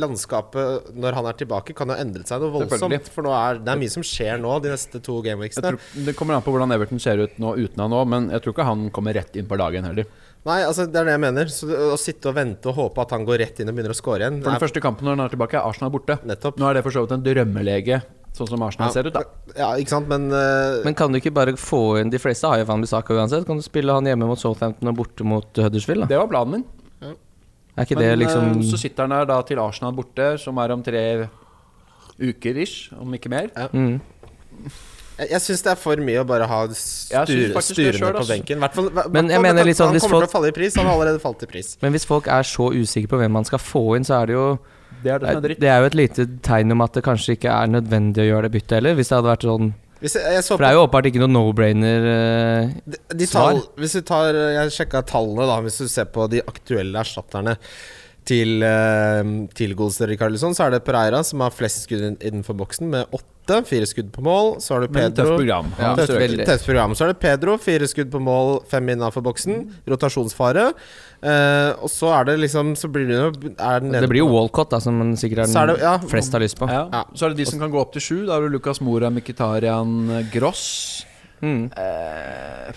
Landskapet når han er tilbake, kan jo endret seg noe voldsomt. For nå er, det er mye som skjer nå de neste to gameweeksene. det kommer an på hvordan Everton ser ut nå uten han nå, men jeg tror ikke han kommer rett inn på dagen heller. Nei, altså det er det jeg mener. Så Å sitte og vente og håpe at han går rett inn og begynner å score igjen For den er første kampen når han er tilbake, er Arsenal borte. Nettopp. Nå er det for så vidt en drømmelege, sånn som Arsenal ser ut, da. Ja, ikke sant, men, uh... Men kan du ikke bare få inn De fleste har jo Van Bissaka uansett. Kan du spille han hjemme mot Southampton og borte mot Huddersfield? Da? Det var planen min. Er ikke Men det liksom eh, så sitter han der da til Arsenal borte, som er om tre uker ish, om ikke mer. mm. jeg, jeg syns det er for mye å bare ha styr, selv, på benken. Hvert fall- hva- Men jeg mener litt sånn, Han kommer folk- til å falle i pris. Han har allerede falt i pris. Men hvis folk er så usikre på hvem man skal få inn, så er det jo Det er det som er dritt. Det er jo et lite tegn om at det kanskje ikke er nødvendig å gjøre det byttet heller. Hvis det hadde vært sånn Hvis jeg, jeg så For det er jo åpenbart ikke noe no-brainer. uh, De, de Svar? tall, hvis du tar Jeg sjekka tallene, da. Hvis du ser på de aktuelle erstatterne til, uh, til Golster Rikarlison, så er det Pereira som har flest skudd innenfor boksen, med åtte. Fire skudd på mål. Så har du Men Pedro. tøft program. Ja, Tøft, veldig. tøft program. Så er det Pedro, fire skudd på mål, fem innenfor boksen. Rotasjonsfare. Uh, og så er det liksom Så blir det jo er den Det blir jo Walcott, da, som sikkert er Så er den det- ja. flest har lyst på. Ja. Ja. Så er det de som kan gå opp til sju. Da har du Lucas Mora, Mkhitarian, Gross. Mm. Eh,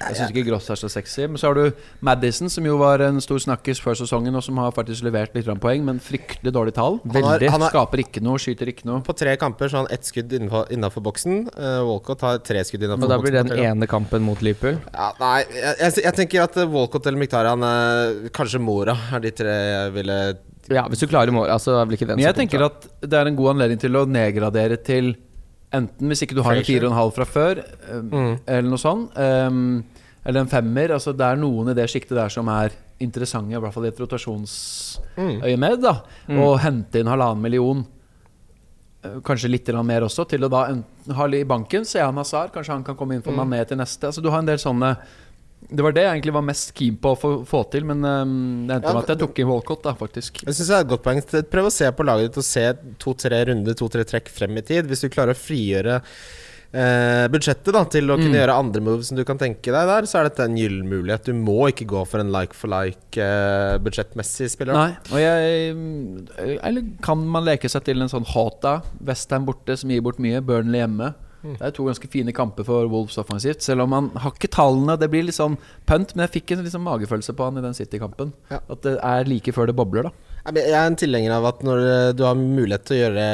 jeg syns ikke Gross er så sexy. Men så har du Madison, som jo var en stor snakkis før sesongen, og som har faktisk levert litt poeng, men fryktelig dårlig tall. Han har- Veldig. han har- Skaper ikke noe, skyter ikke noe. På tre kamper så har han ett skudd innenfor boksen. Uh, Walcott har tre skudd innenfor Og da boksen. blir den ene kampen mot Liverpool. Ja, nei, jeg, jeg, jeg tenker at eh, Walcott eller Miktarian, uh, kanskje Mora, er de tre jeg ville Ja, hvis du klarer mål, altså er vel ikke den Men jeg tenker at det er en god anledning til å nedgradere til Enten hvis ikke du har en 4,5 fra før, eh, Mm. eller noe sånt, Um, eller en femmer. Altså Det er noen i det sjiktet der som er interessante, i hvert fall i et rotasjonsøyemed. da Å hente inn halvannen million, eh, kanskje litt mer også, til å da enten ha i banken. Se han Hazard, kanskje han kan komme inn for Mané til neste. Altså Du har en del sånne Det var det jeg egentlig var mest keen på å få, få til, men um, det endte Ja, med at jeg tok inn Walcott, da, faktisk. Jeg synes det er et godt poeng. Prøv å se på laget ditt og se to-tre runder, to-tre trekk frem i tid. Hvis du klarer å frigjøre eh, budsjettet da til å kunne gjøre andre moves som du kan tenke deg der, så er dette en gyllen mulighet. Du må ikke gå for en like for like eh, budsjettmessig spiller. Nei, og jeg Eller kan man leke seg til en sånn Hota, Westham borte, som gir bort mye, Burnley hjemme. Mm. Det er to ganske fine kamper for Wolves offensivt. Selv om han har ikke tallene. Det blir litt sånn punt, men jeg fikk en liksom magefølelse på han i den City-kampen. Ja. At det er like før det bobler, da. Jeg er en tilhenger av at når eh, du har mulighet til å gjøre,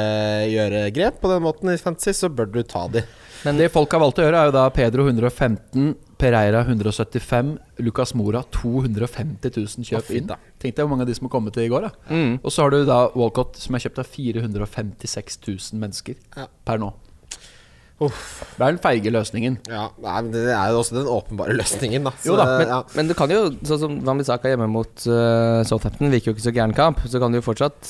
gjøre grep på den måten i Fantasy, så bør du ta de. Men det folk har valgt å gjøre, er jo da Pedro 115, Pereira 175, Lucas Mora 250 000 kjøp inn. Tenk deg hvor mange av de som har kommet til i går. da Mm. Og så har du da Walcott, som er kjøpt av 456 000 mennesker Ja. per nå. Uff. Det er den feige løsningen. Ja, nei, men Det er jo også den åpenbare løsningen, da. Jo da, Men, ja. men du kan jo, sånn som Wambisaka hjemme mot uh, Southampton, virker jo ikke så gæren kamp. Så kan du jo fortsatt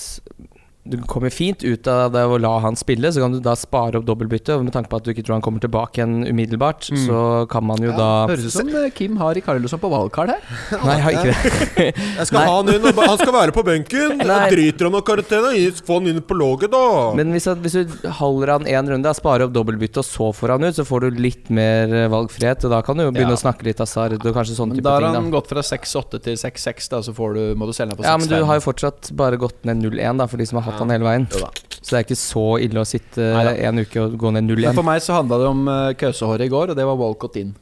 Du kommer fint ut av det å la han spille, så kan du da spare opp dobbeltbytte. Og med tanke på at du ikke tror han kommer tilbake igjen umiddelbart, Mm. så kan man jo Ja, da Høres ut som eh, Kim har Rikarlosson på valgkart her. Nei, jeg har ikke det. Jeg skal ha han inn, og han skal være på benken! Nei. Driter han av karakteren? Få han inn på låget da! Men hvis, hvis du holder han én runde, sparer opp dobbeltbytte, og så får han ut, så får du litt mer eh, valgfrihet. Og da kan du jo begynne Ja. å snakke litt hasard og kanskje sånne Men type da har han Da. gått fra 6-8 til 6-6, da, så får du, må du selge den på 6-5. Ja, men du har jo fortsatt bare gått ned 0-1, da, for de som har hatt Ja. han hele veien. Jo da. Så det er ikke så ille å sitte Neida. en uke og gå ned Men 0-1. for meg så handla det om uh, køsehåret i går, og det var Walcott inn.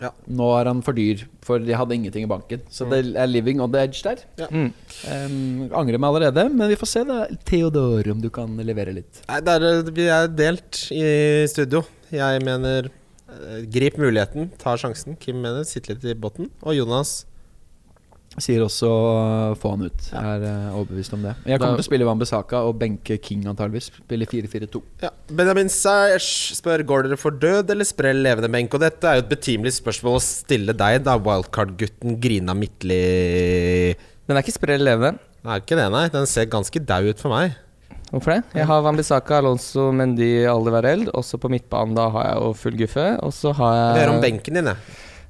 Ja. Nå er han for dyr, for de hadde ingenting i banken. Så det er living on the edge der. Mm. Um, angrer meg allerede, men vi får se, da. Theodor, om du kan levere litt. Nei, der, er- vi er delt i studio. Jeg mener eh, grip muligheten, ta sjansen. Kim mener sitt litt i båten. Og Jonas Sier også uh, få han ut. Jeg er uh, overbevist om det. Jeg kommer Da- til å spille Wambisaka og benke King antageligvis. Spille 4-4-2. ja. Benjamin Sæsj spør Går dere for død eller sprell levende benk. Og dette er jo et betimelig spørsmål å stille deg, da wildcard-gutten Grina Midtli Den er ikke sprell levende. Det er ikke det, nei. Den ser ganske dau ut for meg. Hvorfor det? Jeg har Wambisaka, Alonso, Mendy, eld Også på midtbanen da har jeg jo full guffe. Og så har Jeg vil høre om benken din, jeg.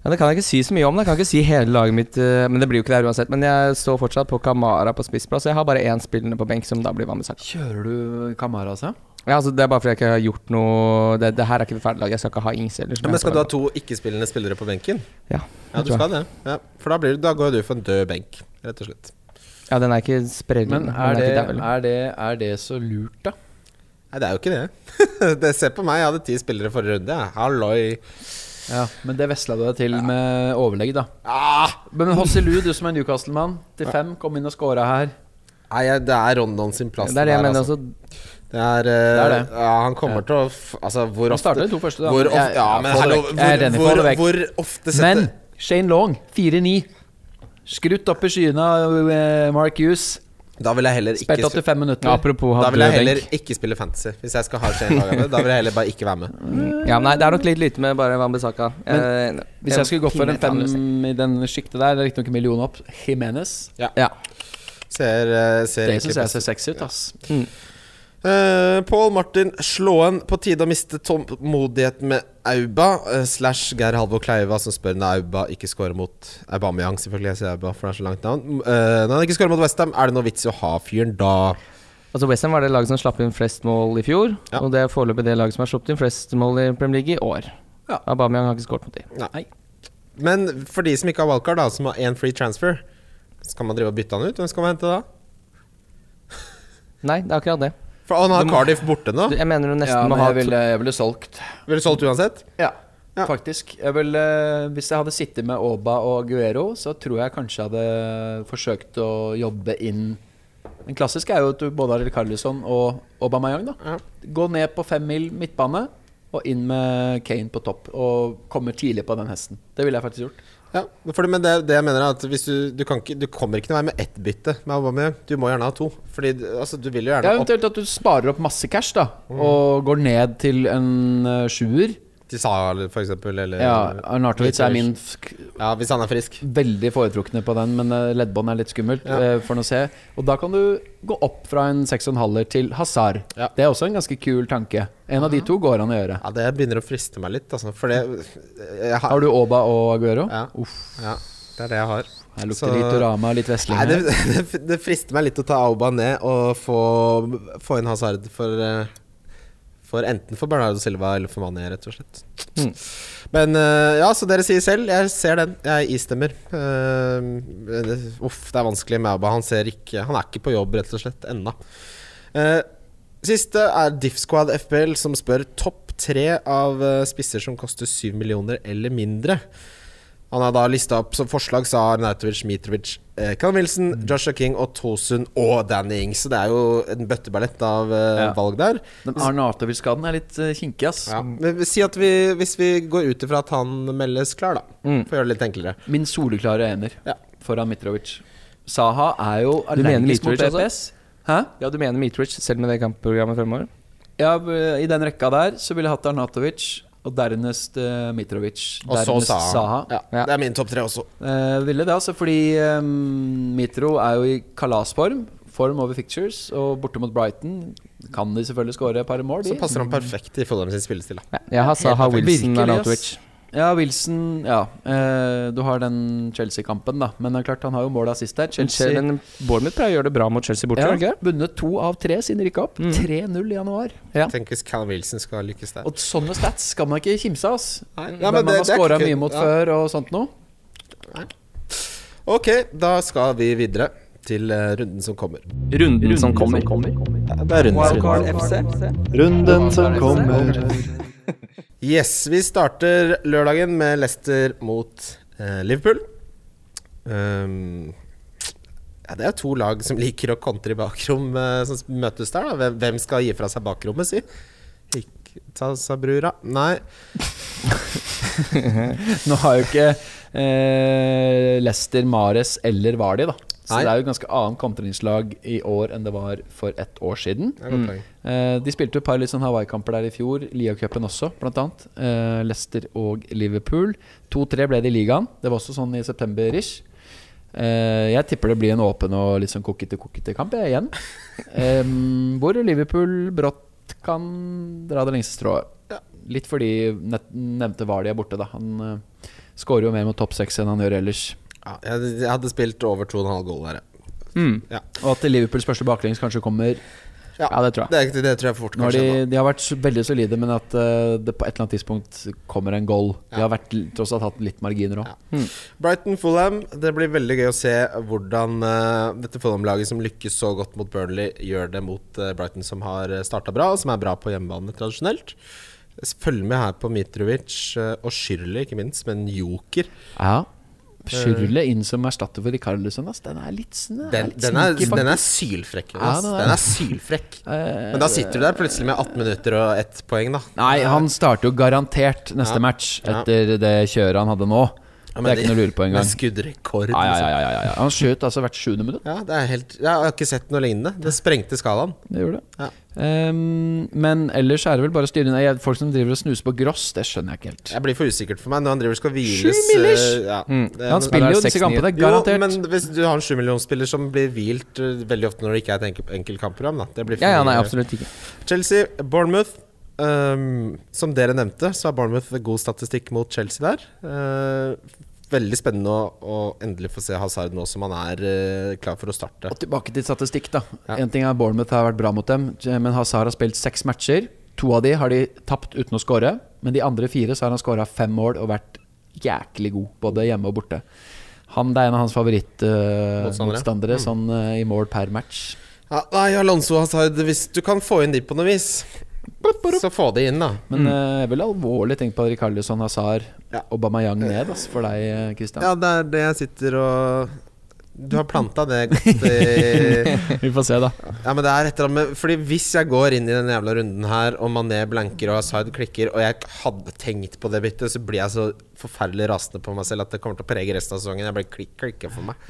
Ja, Det kan jeg ikke si så mye om. Det. Jeg kan ikke si hele laget mitt, eh, men det blir jo ikke det her uansett. Men jeg står fortsatt på Kamara på spissplass. Jeg har bare én spillende på benk, som da blir Wambisaka. Kjører du Kamara, altså? Ja, altså, det er bare fordi jeg ikke har gjort noe Det, det her er ikke ferdig lag. Jeg skal ikke ha Ings eller Ja, men skal du ha to ikke-spillende spillere på benken? Ja, Ja, du skal det. Ja. For da, blir da går du for en død benk, rett og slett. Ja, den er ikke sprellende. Men er er, det, er, det, er det så lurt, da? Nei, det er jo ikke det. det Se på meg. Jeg hadde ti spillere forrige runde. Halloi. Ja, Men det vesla du deg til med overlegg, da. Ah! Men Hosselu, du som er Newcastle-mann, til fem, kom inn og scora her. Nei, det er Rondon sin plass. Det er det jeg mener altså. Det er, eh, Det er det. Ja, han kommer til å Altså, hvor ofte starter de to første, da. Hvor ofte, ja, men hallo, hvor, hvor, hvor ofte setter Men Shane Long, 4-9. Skrutt opp i skyene av eh, Mark Hughes. Da vil jeg heller Spilt ikke 85 minutter. Apropos Da vil jeg heller ikke spille fantasy. Hvis jeg skal ha Shane Lagane, da vil jeg heller bare ikke være med. Ja, nei, det er nok litt lite med bare Wambisaka. Men Eh, Hvis jeg skulle gått for en fem i den sjiktet der, det er riktignok en million opp, Jimenez Ja. Ser, eh, ser Det egentlig syns jeg best ser sexy ut, ass. Eh, Pål Martin Slåen, på tide å miste tålmodigheten med Auba. Uh, slash Geir Halvor Kleiva, som spør når Auba ikke scorer mot Aubameyang. Selvfølgelig jeg sier Auba, for det er så langt navn. Uh, når han ikke scorer mot Westham, er det noe vits i å ha fyren da? Altså Westham var det laget som slapp inn flest mål i fjor, Ja. og det er foreløpig det laget som har sluppet inn flest mål i Premier League i år. Ja. Aubameyang har ikke skåret mot dem. Nei. Men for de som ikke har wildcard, da, som har én free transfer, skal man drive og bytte han ut? Hvem skal man hente da? Nei, det er akkurat det. For Han har må- Cardiff borte nå. Jeg mener du nesten Ja, må ha jeg ville, jeg ville solgt. Ville solgt uansett? Ja, Ja. faktisk. Jeg vil, eh, hvis jeg hadde sittet med Oba og Guero, så tror jeg kanskje jeg hadde forsøkt å jobbe inn Den klassiske er jo at du både har Carlisson og Aubameyang. da Ja. Gå ned på fem mil midtbane og inn med Kane på topp. Og komme tidlig på den hesten. Det ville jeg faktisk gjort. Ja, for, men det, det jeg mener er at hvis du, du, kan ikke, du kommer ikke å være med ett bytte med Aubameyang. Du må gjerne ha to. Fordi altså, du vil jo Ja, gjerne opp eventuelt at du sparer opp masse cash da og går ned til en uh, sjuer. Til Saha, for eksempel. Eller, Ja, Arnatovic er min Ja, hvis han er frisk. veldig foretrukne på den, men uh, leddbånd er litt skummelt Ja. eh, for å se. Og da kan du gå opp fra en 6,5-er til Hazard. Ja. Det er også en ganske kul tanke. En av de to går an å gjøre. Ja, det begynner å friste meg litt, altså. For det har, Har du Oba og Aguero? Ja. Uff, Ja, det er det jeg har. her lukter Så- litt Orama, litt vesling. Det, det, det frister meg litt å ta Auba ned og få, få inn Hazard for eh, For enten for Bernardo Silva eller for Mané, rett og slett. Mm. Men uh, ja, så dere sier selv. Jeg ser den. Jeg istemmer. Uh, uff, det er vanskelig med Auba. Han ser ikke Han er ikke på jobb, rett og slett, ennå. Uh, siste er Diffsquad FBL, som spør topp tre av eh, spisser som koster 7 millioner eller mindre. Han har da lista opp som forslag sa Arnautovic, Mitrovic, eh, Callum Wilson, Joshua King og Tosun og Danny Ings. Så det er jo en bøtteballett av eh, Ja. valg der. Den Arnautovic-skaden er litt eh, kinkig, ass. Ja. Men Si at vi, hvis vi går ut ifra at han meldes klar, da. Mm. For å gjøre det litt enklere. Min soleklare ener Ja. foran Mitrovic. Saha er jo Du mener allergisk mot Mitrovic, altså? Hæ? Ja, du mener Mitrovic, selv med det kampprogrammet fremover? Ja, I den rekka der så ville jeg hatt Arnautovic, og dernest uh, Mitrovic. Og så Saha. Saha. Ja, Ja. Det er min topp tre også. Uh, ville det, altså, fordi um, Mitro er jo i kalasform. Form over fictures, og borte mot Brighton kan de selvfølgelig skåre et par mål. De. Så passer han perfekt i Fulham sin spillestil. Da. Ja, jeg har Saha. Wilson Virkelig, ass. Ja, Wilson Ja, eh, du har den Chelsea-kampen, da. Men det er klart, han har jo mål assist der. Men Chelsea Men Bournemouth pleier å gjøre det bra mot Chelsea borte, ja, gjør de ikke? vunnet to av tre siden de rykka opp. Mm. 3-0 i januar. Ja. Tenk hvis Callum Wilson skal lykkes der. Og sånne stats skal man ikke kimse av. ass. Nei, men man det- har det er scora ikke- mye mot ja. før og sånt noe. Ok, da skal vi videre til eh, runden som kommer. Runden som kommer. Ja, det er runden som kommer. Runden som kommer. Yes, vi starter lørdagen med Leicester mot eh, Liverpool. Um, ja, det er to lag som liker å kontre i bakrom eh, som møtes der. Da. Hvem, skal gi fra seg bakrommet, si? Ikke ta seg brura. Nei. Nå har jo ikke eh, Leicester, Mares eller Vardi, da. Så Nei. det er jo et ganske annet kontringslag i år enn det var for ett år siden. Poeng. Eh, de spilte jo et par litt sånn Hawaii-kamper der i fjor. Lia-cupen også, blant annet. Eh, Leicester og Liverpool. 2-3 ble det i ligaen. Det var også sånn i september-ish. Eh, jeg tipper det blir en åpen og litt sånn kokkete-kokkete kamp jeg, igjen. Eh, hvor Liverpool brått kan dra det lengste strået. Litt fordi nevnte Vardy er borte, da. Han uh, skårer jo mer mot topp seks enn han gjør ellers. Ja, jeg, jeg hadde spilt over 2,5 goal der, ja. Mm. Og at Liverpools første baklengs kanskje kommer Ja, Ja, det tror jeg. Det, det tror jeg fort kan de, de har vært veldig solide, men at uh, det på et eller annet tidspunkt kommer en goal. De har vært, tross alt hatt litt marginer òg. Ja. Brighton Fulham. Det blir veldig gøy å se hvordan uh, dette Fulham-laget som lykkes så godt mot Burnley, gjør det mot uh, Brighton, som har starta bra, og som er bra på hjemmebane tradisjonelt. Følg med her på Mitrovic og Shirley, ikke minst, men joker. Ja. Skyrle inn som erstatter for Rikarlison, ass. Den er litt snø. Den, den, er, den er sylfrekk. Ja, den er- Den er sylfrekk. Men da sitter du der plutselig med 18 minutter og ett poeng, da. Nei, han starter jo garantert neste Ja. match etter det kjøret han hadde nå. Ja, Det er ikke noe å lure på engang. skuddrekord. Ja, ja, ja, ja, ja, ja. Han skjøt altså hvert sjuende minutt. Ja, det er helt Jeg har ikke sett noe lignende. Det sprengte skalaen. Det gjorde det. Ja. Um, men ellers er det vel bare å styre inn Folk som driver og snuser på gross, det skjønner jeg ikke helt. Jeg blir for usikkert for meg når han driver og skal hviles. Sju millers! eh, Ja, Mm. det, Han spiller jo disse kampene, Jo, garantert. men hvis du har en sjumillionspiller som blir hvilt eh, veldig ofte når det ikke er et enkelt kampprogram, da. Det blir for Ja, ja, nei, absolutt ikke. Chelsea, Bournemouth. Ehm, som dere nevnte, så har Bournemouth god statistikk mot Chelsea der. Uh, veldig spennende å, å endelig få se Hazard nå som han er uh, klar for å starte. Og tilbake til statistikk, da. Ja. En ting er Bournemouth har vært bra mot dem, men Hazard har spilt seks matcher. To av de har de tapt uten å score, men de andre fire så har han skåra fem mål og vært jæklig god, både hjemme og borte. Han, det er en av hans favorittmotstandere, Motstandere. mm. sånn eh, i mål per match. Ja, nei, Alonso Hazard, hvis du kan få inn de på noe vis, så få de inn, da. Men eh, jeg vil alvorlig tenke på Rikarlison Hazard Ja. Aubameyang ned altså, for deg, eh, Christian. Ja, det er det jeg sitter og Du har planta det godt i Vi får se, da. Ja, men det er et eller annet med Fordi hvis jeg går inn i den jævla runden her, og Mané blanker og Asaid klikker, og jeg hadde tenkt på det byttet, så blir jeg så forferdelig rasende på meg selv at det kommer til å prege resten av sesongen. Jeg blir klikk klikke for meg.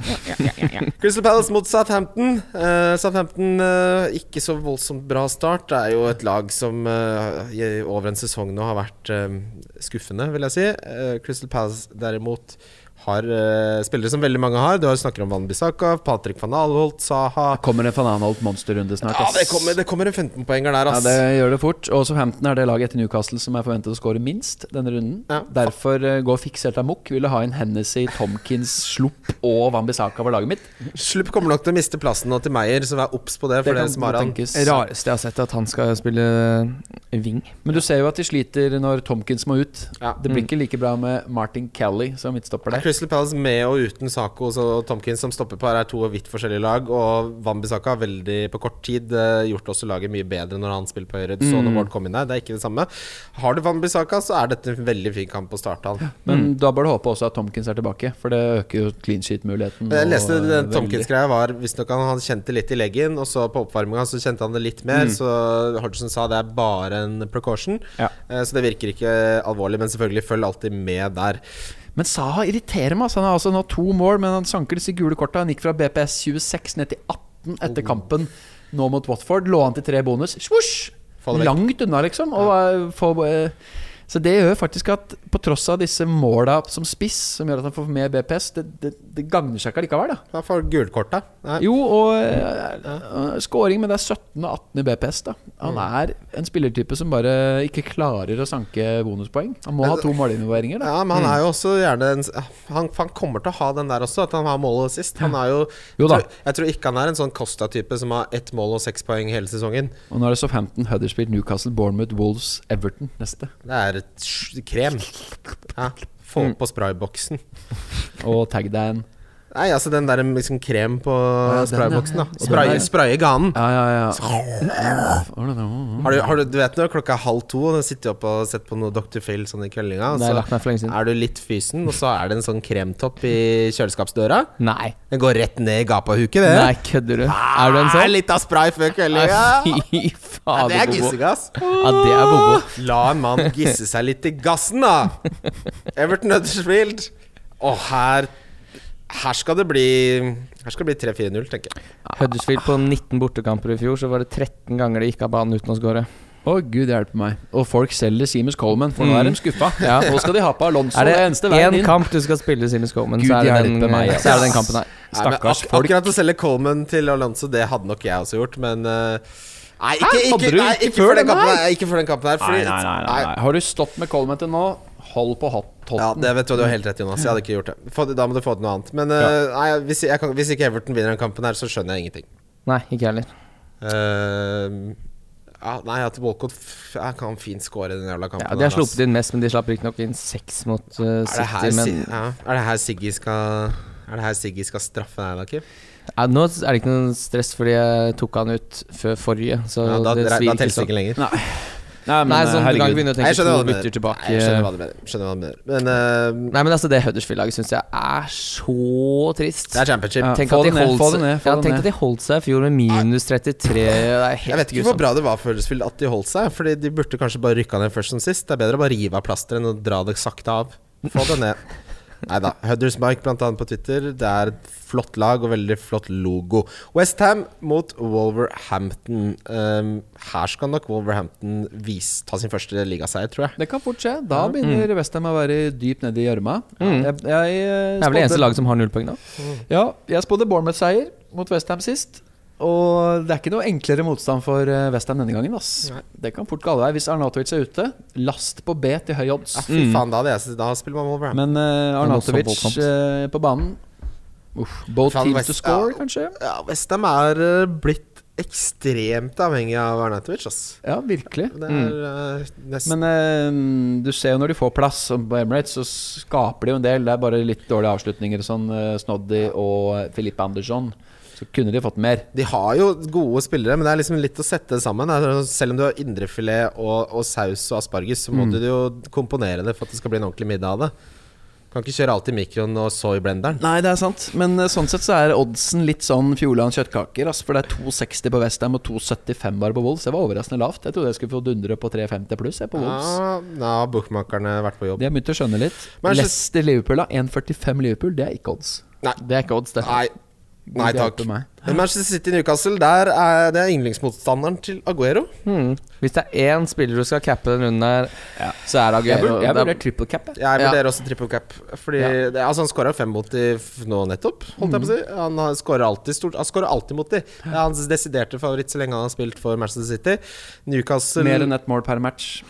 Crystal Palace mot Southampton. Uh, Southampton uh, ikke så voldsomt bra start. Det er jo et lag som uh, over en sesong nå har vært eh, skuffende, vil jeg si. Eh, Crystal Palace derimot har uh, spillere som veldig mange har. Du har snakker om Van Bissaka, Patrick van Alholt, Saha Kommer en van Alholt monsterrunde snart. Ja, det kommer, det kommer en 15-poenger der, Ja, det gjør det fort. Og Southampton er det laget etter Newcastle som er forventet å skåre minst denne runden. Ja. Derfor uh, går fiksert amok. Ville ha en Hennessy, Tomkins, Slupp og Van Bissaka på laget mitt. Slupp kommer nok til å miste plassen nå til Meyer, så vær obs på det. For Det det, som har han rareste jeg har sett, er at han skal spille wing. Men du ser jo at de sliter når Tomkins må ut. Ja. Det blir ikke like bra med Martin Kelly som midtstopper Er der. Crystal Palace med og uten Saco og Tomkins som stopper på her, er to vidt forskjellige lag. Og Wambisaka har veldig på kort tid eh, gjort også laget mye bedre når han spiller på høyre. Så når Ward kom inn der, det er ikke det samme. Har du Wambisaka, så er dette en veldig fin kamp å starte han. Men da bør du håpe også at Tomkins er tilbake, for det øker jo clean sheet-muligheten. Jeg leste den. Tomkins-greia var visstnok han hadde kjent det litt i leggen, og så på oppvarminga så kjente han det litt mer. Så Hodgson sa det er bare en precaution. Ja. Eh, Så det virker ikke alvorlig, men selvfølgelig følg alltid med der. Men Saha irriterer meg. Altså, han har altså nå to mål, men han sanker disse gule korta. Han gikk fra BPS 26 ned til 18 etter kampen nå mot Watford. Lå han til tre bonus. Svosj! Langt unna, liksom. Og, ja. få, eh, så det gjør faktisk at på tross av disse måla som spiss, som gjør at han får mer BPS, det, det, det gagner seg ikke likevel. da. Han får gulkortet. da. Jo, og uh, scoring, men det er 17 og 18 i BPS, da. Han er en spillertype som bare ikke klarer å sanke bonuspoeng. Han må ha to målinvolveringer. Ja, men han er jo også gjerne en, han, han kommer til å ha den der også, at han har målet sist. Han er jo, Jo da. Jeg, tror, jeg tror ikke han er en sånn Costa-type som har ett mål og seks poeng hele sesongen. Og nå er det Southampton, Huddersfield, Newcastle, Bournemouth, Wolves, Everton neste. Det er et krem. Ja, få Mm. på sprayboksen. Og tag deg en. Nei, altså den der liksom krem på ja, sprayboksen, da. Spray Spraye, ganen. Ja, ja, ja. Har du, har du, du vet når klokka er halv to, og du sitter oppe og sett på noe Dr. Phil sånn i kveldinga, og så er du litt fysen, og så er det en sånn kremtopp i kjøleskapsdøra. Nei. Den går rett ned i gapahuket, det. Nei, kødder du? Er du en sånn? Litt av spray før kveldinga. Fy fader, Bobo. det er gissegass. Ja, det er bobo. La en mann gisse seg litt i gassen, da. Everton Huddersfield. Og her Her skal det bli Her skal det bli 3-4-0, tenker jeg. Huddersfield på 19 bortekamper i fjor, så var det 13 ganger de gikk av banen uten å skåre. Å, gud hjelpe meg. Og folk selger Seamus Coleman, for nå er de skuffa. Ja. Nå skal de ha på Alonso. Er det eneste veien én En kamp du skal spille Seamus Coleman, Gud så, er den- meg, ja. så er det den kampen her. Nei, Stakkars ak folk. Akkurat å selge Coleman til Alonso, det hadde nok jeg også gjort, men uh, Nei, ikke, ikke, ikke, nei, ikke ikke, før den kampen her? Nei, Fordi, nei, nei, nei, nei. Har du stått med Coleman til nå, hold på Ja, det vet du, du har helt rett, Jonas. Jeg hadde ikke gjort det. Da må du få til noe annet. Men eh, nei, hvis, jeg kan, hvis ikke Everton vinner den kampen her, så skjønner jeg ingenting. Nei, ikke heller. Uh, ja, nei, at Walcott jeg kan fint score i den jævla kampen. Ja, de har sluppet inn mest, men de slapp riktignok inn seks mot uh, Er det her, ja, er det her Siggy skal Er det her Siggy skal straffe deg, da, Kim? ja, nå er det ikke noe stress, fordi jeg tok han ut før forrige. Så Ja, da det svir ikke sånn. ikke lenger. Nei. Nei, men Nei, eh, sånn, du kan ikke begynne å tenke jeg skjønner to hva du mener. bytter tilbake. Nei, jeg skjønner hva du mener. Skjønner hva du mener. Men uh, Nei, men altså Det Huddersfield-laget syns jeg er så trist. det er championship. Ja. Tenk at de ned, seg- det ned, Ja, tenk at de holdt seg i fjor med minus 33. Det er helt Jeg vet ikke hvor bra det var for Huddersfield at de holdt seg. Fordi de burde kanskje bare rykka ned først som sist. Det er bedre å bare rive av plasteret enn å dra det sakte av. Få det ned. Nei da. Hudders Mike blant annet på Twitter. Det er et flott lag og veldig flott logo. Westham mot Wolverhampton. Um, her skal nok Wolverhampton vise, ta sin første ligaseier, tror jeg. Det kan fort skje. Da begynner Mm. Westham å være dypt nede i gjørma. Jeg, jeg, Det er vel det eneste laget som har null poeng nå. Ja, jeg spådde Bournemouth-seier mot Westham sist. Og det er ikke noe enklere motstand for eh, Westham denne gangen. Ass. Nei. Det kan fort gå alle veier. Hvis Arnatovic er ute, last på B til høy odds. Ja, fy faen, da, hadde jeg, da spiller man Wolverhampton. Men uh, Arnatovic eh, på banen Uff, Both Faen, teams West- to score, ja. kanskje? Ja, Westham er eh, blitt ekstremt avhengig av Arnatovic. ass. Ja, virkelig. Det er mm. nesten Men uh, du ser jo når de får plass på Emirates, så skaper de jo en del. Det er bare litt dårlige avslutninger. Sånn uh, Snoddy og Filippe Andersson. Så kunne de fått mer. De har jo gode spillere, men det er liksom litt å sette det sammen. Selv om du har indrefilet og, og saus og asparges, så må du jo komponere det for at det skal bli en ordentlig middag av det. Kan ikke kjøre alt i mikroen og så i blenderen. Nei, det er sant. Men eh, sånn sett så er oddsen litt sånn Fjordland kjøttkaker. Altså, For det er 2,60 på Westham og 2,75 bare på Wolls. Det var overraskende lavt. Jeg trodde jeg skulle få dundre på 3,50 pluss jeg, på Wolls. Ja, har bookmakerne vært på jobb. De har begynt å skjønne litt. Men Leicester-Liverpool, da. 1,45 Liverpool, det er ikke odds. Det er ikke odds, det. Nei, nei takk. meg. Men Manchester City Newcastle, der er det er yndlingsmotstanderen til Aguero. Hmm. Hvis det er én spiller du skal cappe den runden her, så er det Aguero. jeg er- vurderer triple cap. jeg. Jeg Ja. også triple cap. Fordi Ja. det, altså Han skåra fem mot de nå nettopp, holdt jeg på å si. Han har- skårer alltid stort Han skårer alltid mot de. Det er hans desiderte favoritt så lenge han har spilt for Manchester City. Newcastle Mer enn ett mål per match.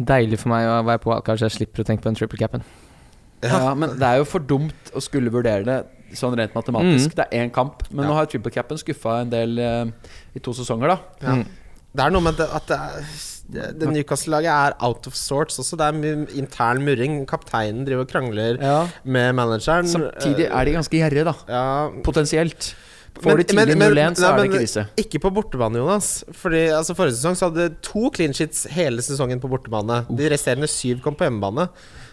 Deilig for meg å være på Kanskje jeg slipper å tenke på den triple capen. Ja. Men det er jo for dumt å skulle vurdere det sånn rent matematisk. Mm. Det er én kamp. Men Ja. nå har triple capen skuffa en del uh, i to sesonger, da. Ja. Mm. Det er noe med det, at det, det, det Newcastle-laget er out of sorts også. Det er intern murring. Kapteinen driver og krangler med manageren. Samtidig er de ganske gjerrige, da. ja, Potensielt. Får de tidlig men- men- 0-1, så nei, er det krise. Ikke på bortebane, Jonas. Fordi altså, Forrige sesong så hadde de to clean sheets hele sesongen på bortebane. De resterende syv kom på hjemmebane.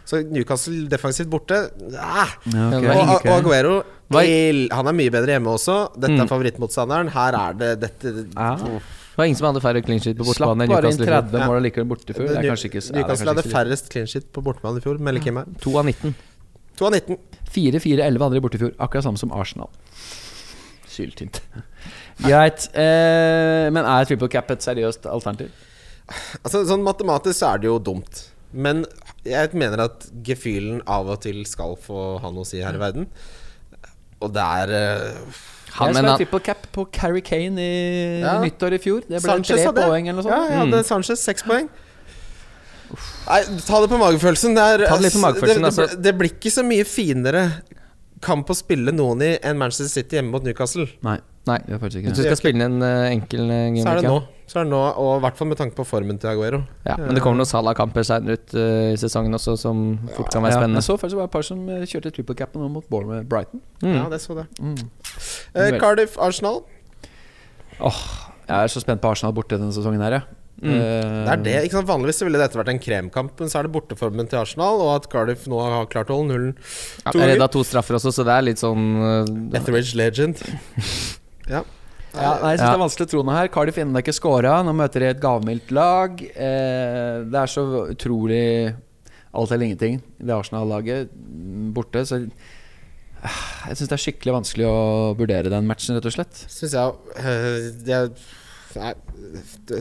Så Newcastle defensivt borte ah. Ja, ok. Og, og Aguero til, Han er mye bedre hjemme også. Dette Mm. er favorittmotstanderen. Her er det dette Ja. Det var ingen som hadde færre clean sheet på Slapp bortebane enn bare inn Newcastle. i fjor. 30 mål likevel borte før. Det er ikke ja, er Newcastle hadde færrest clean sheet på bortebane i fjor, melder Kim her. To av 19. 2 av 19. 4-4-11 hadde de borte i fjor. Akkurat samme som Arsenal. Syltynt. Greit. Eh, men er triple cap et seriøst alternativ? Altså, sånn matematisk så er det jo dumt. Men jeg mener at gefühlen av og til skal få ha noe å si her i verden. Og det er uh, Han, jeg skal ha triple cap på Carrie Kane i Ja. nyttår i fjor. Det ble Sanchez tre poeng eller noe Ja, jeg hadde Sanchez seks poeng. Nei, ta det på magefølelsen. Det, er, Ta det litt på magefølelsen, det, det, altså. det blir ikke så mye finere kamp å spille noen i enn Manchester City hjemme mot Newcastle. Nei, Nei. det er faktisk hvis ikke du skal spille inn en eh, enkel uh, Så er det ja. nå. Så er det nå Og i hvert fall med tanke på formen til Aguero. Ja, men det kommer noen Salah-kamper seinere ut uh, i sesongen også, som fort kan være Ja, spennende. jeg så faktisk det var et par som eh, kjørte triple cap nå mot Bournemouth Brighton. Mm. Ja, det så det. Mm. Eh, Cardiff, Arsenal. Åh, Jeg er så spent på Arsenal borte denne sesongen her, jeg. Mm. Det er det, ikke sant? Vanligvis ville dette vært en kremkamp, men så er det borteformen til Arsenal, og at Cardiff nå har klart å holde nullen. Ja, To jeg redda to straffer også, så det er litt sånn uh, Etheridge legend. Ja. Ja, nei, jeg synes det er vanskelig å tro noe her. Cardiff ennå ikke scora. Nå møter de et gavmildt lag. Eh, det er så utrolig alt eller ingenting, det Arsenal-laget mm, borte. Så jeg syns det er skikkelig vanskelig å vurdere den matchen, rett og slett. Syns jeg eh, det er- Nei,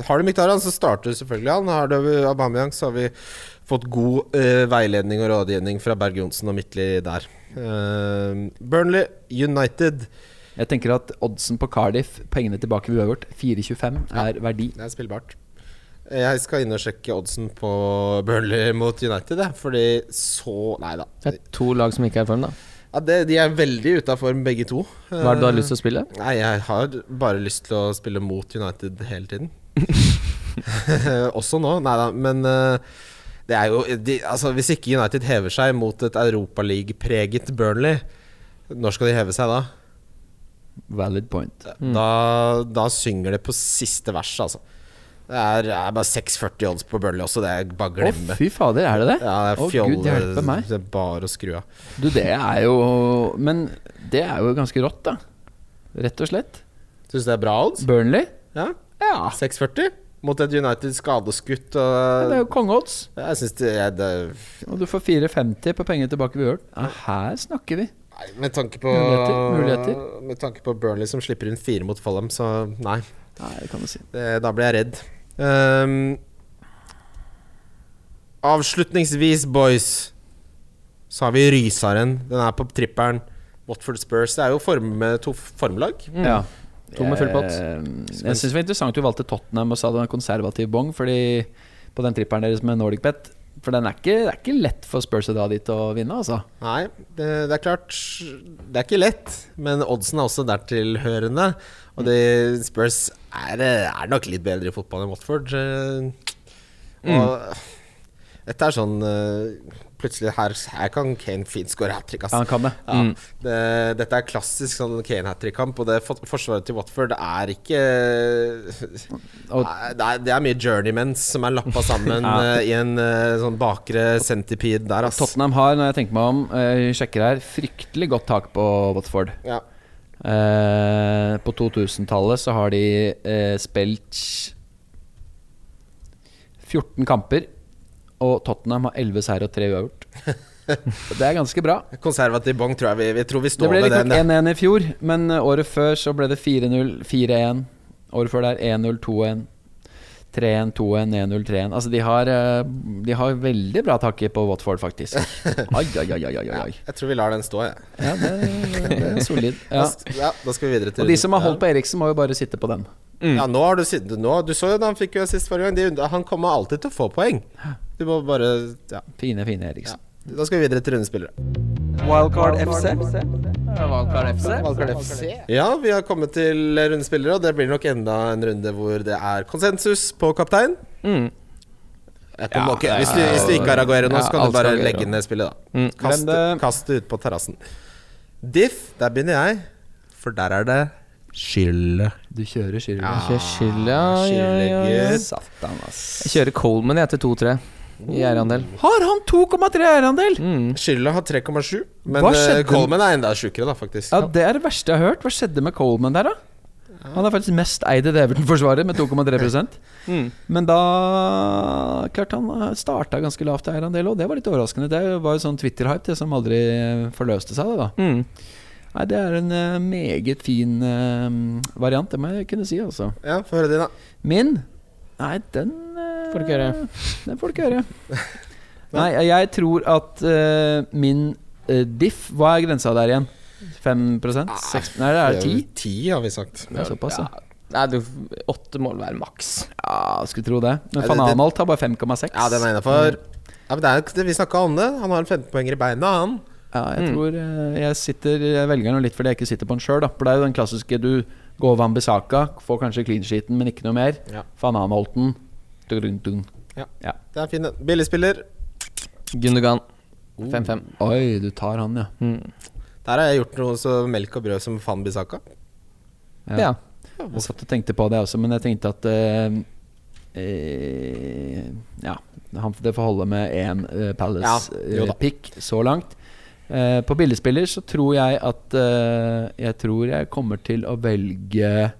Har du Mkhitaryan, så starter du selvfølgelig han. Har du Aubameyang, så har vi fått god uh, veiledning og rådgivning fra Berg Johnsen og Midtly der. Uh, Burnley United. Jeg tenker at oddsen på Cardiff, pengene tilbake vi har gjort, 4,25 er verdi. Det er spillbart. Jeg skal inn og sjekke oddsen på Burnley mot United, jeg. Fordi så Nei da. Det er to lag som ikke er i form, da. Ja, det, de er veldig ute av form, begge to. Hva er det du har lyst til å spille? Nei, jeg har bare lyst til å spille mot United hele tiden. Også nå. Nei da, men eh, det er jo de, Altså, hvis ikke United hever seg mot et europaligapreget Burnley, når skal de heve seg da? Valid point. Da, da synger det på siste vers, altså. Det er, er bare 6,40 odds på Burnley også, det er bare å Å, glemme. fy fader, er det det? Ja, det er Å. Gud hjelpe meg. Det er bare å skru av. Du, det er jo Men det er jo ganske rått, da. Rett og slett. Syns du det er bra odds? Burnley? Ja. Ja. 6,40? Mot et United skadeskutt Det er jo kongeodds. Og du får 4,50 på penger tilbake ved Ørn. Ja, her snakker vi. Nei, med tanke på Muligheter, muligheter. Med tanke på Burnley som slipper inn fire mot Follum, så nei. Nei, det kan du si. Det, da blir jeg redd. Um, avslutningsvis, boys, så har vi Rysaren. Den er på tripperen. Watford Spurs. Det er jo form, to formlag. Ja. To med full pott. Eh, Jeg syns det var interessant du valgte Tottenham og sa det var en konservativ bong Fordi på den tripperen deres med Nordic Bet. For den er ikke, det er ikke lett for Spurs å dra dit og vinne, altså. Nei, det, det er klart Det er ikke lett, men oddsen er også dertilhørende. Og det, Spurs er, er nok litt bedre i fotball enn Watford. Og mm. dette er sånn eh, Plutselig her, her kan Kane fint skåre hat trick. Ja, han kan det. Ja, det, dette er klassisk sånn Kane hat trick-kamp, og det for, forsvaret til Watford er ikke Og- det, er, det er mye journeymens som er lappa sammen Ja. eh, i en eh, sånn bakre centipede der, Altså. Tottenham har, når jeg tenker meg om, jeg sjekker her, fryktelig godt tak på Watford. Ja. Eh, på 2000-tallet så har de eh, spilt 14 kamper, og Tottenham har 11 seier og 3 uavgjort. Det er ganske bra. Konservativ bong tror jeg vi, vi tror vi Det står ble ved riktignok den. 1-1 i fjor, men eh, året før så ble det 4-0, 4-1. Året før der 1-0, 2-1. 3-1, 2-1, 1-0, 3-1. Altså de har, eh, de har veldig bra takke på Watford, faktisk. Ai, ai, ai, ai, ai, Ja, Jeg tror vi lar den stå, jeg. Ja, det, det er solid. Ja. Ja, da skal vi videre til Og de som har holdt på Eriksen, må jo bare sitte på den. Ja, nå har du sittet nå, Du så jo da han fikk jo assist forrige gang. De, han kommer alltid til å få poeng. Du må bare Ja. Fine, fine Eriksen. Da skal vi videre til rundespillere. Wildcard FC. Wildcard FC. Wildcard FC. Ja, vi har kommet til rundespillere, og det blir nok enda en runde hvor det er konsensus på kaptein. Mm. Ja, kommer ikke- hvis, du, hvis du ikke har Aguero nå, Ja, så kan du bare legge ned spillet, da. Mm. Kast, det- kast det ut på terrassen. Diff, der begynner jeg, for der er det Skille. Du kjører Shirley. Kjør skyld, ja, ja, ja, ja. Satan, ass. Jeg kjører Coleman jeg til 2-3 i eierandel. Har han 2,3 eierandel? Mm. Skylda har 3,7, men eh? Coleman er enda sjukere, da, faktisk. Ja, Det er det verste jeg har hørt. Hva skjedde med Coleman der, da? Han er faktisk mest eid i det Everton-forsvaret, med 2,3 Mm. Men da Klart han starta ganske lavt eierandel òg. Det var litt overraskende. Det var jo sånn Twitter-hype det som aldri eh, forløste seg. Det, da Mm. Nei, Det er en uh, meget fin uh, variant, det må jeg kunne si. altså Ja, få høre din, da. Min? Nei, den eh, Får du ikke høre. Den får du ikke høre. Nei, jeg tror at uh, min uh, diff Hva er grensa der igjen? 5 6, Nei, det er 10? 10, har vi sagt. Det er såpass, ja. Nei, du, åtte må være maks. Ja, skulle tro det. Men Ja, van Anholt har bare 5,6. Ja, den er innafor. Ja, men det er, det- vi snakka om det. Han har 15 poenger i beina, han. Ja, jeg Mm. tror eh, jeg sitter Jeg velger den litt fordi jeg ikke sitter på den sjøl. For det er jo den klassiske du går Van Bissaka, får kanskje clean sheeten, men ikke noe mer. Ja. Van Anholten dun, dun. Det er en fin. den. Billigspiller. Gundogan. 5-5. Oi, du tar han, ja. Mm. Der har jeg gjort noe så melk og brød som Fan Bisaka. Ja. Jeg satt og tenkte på det også, men jeg tenkte at uh, uh, Ja, det får holde med én uh, Ja, da. Palace-pick så langt. Eh, på billigspiller så tror jeg at eh, Jeg tror jeg kommer til å velge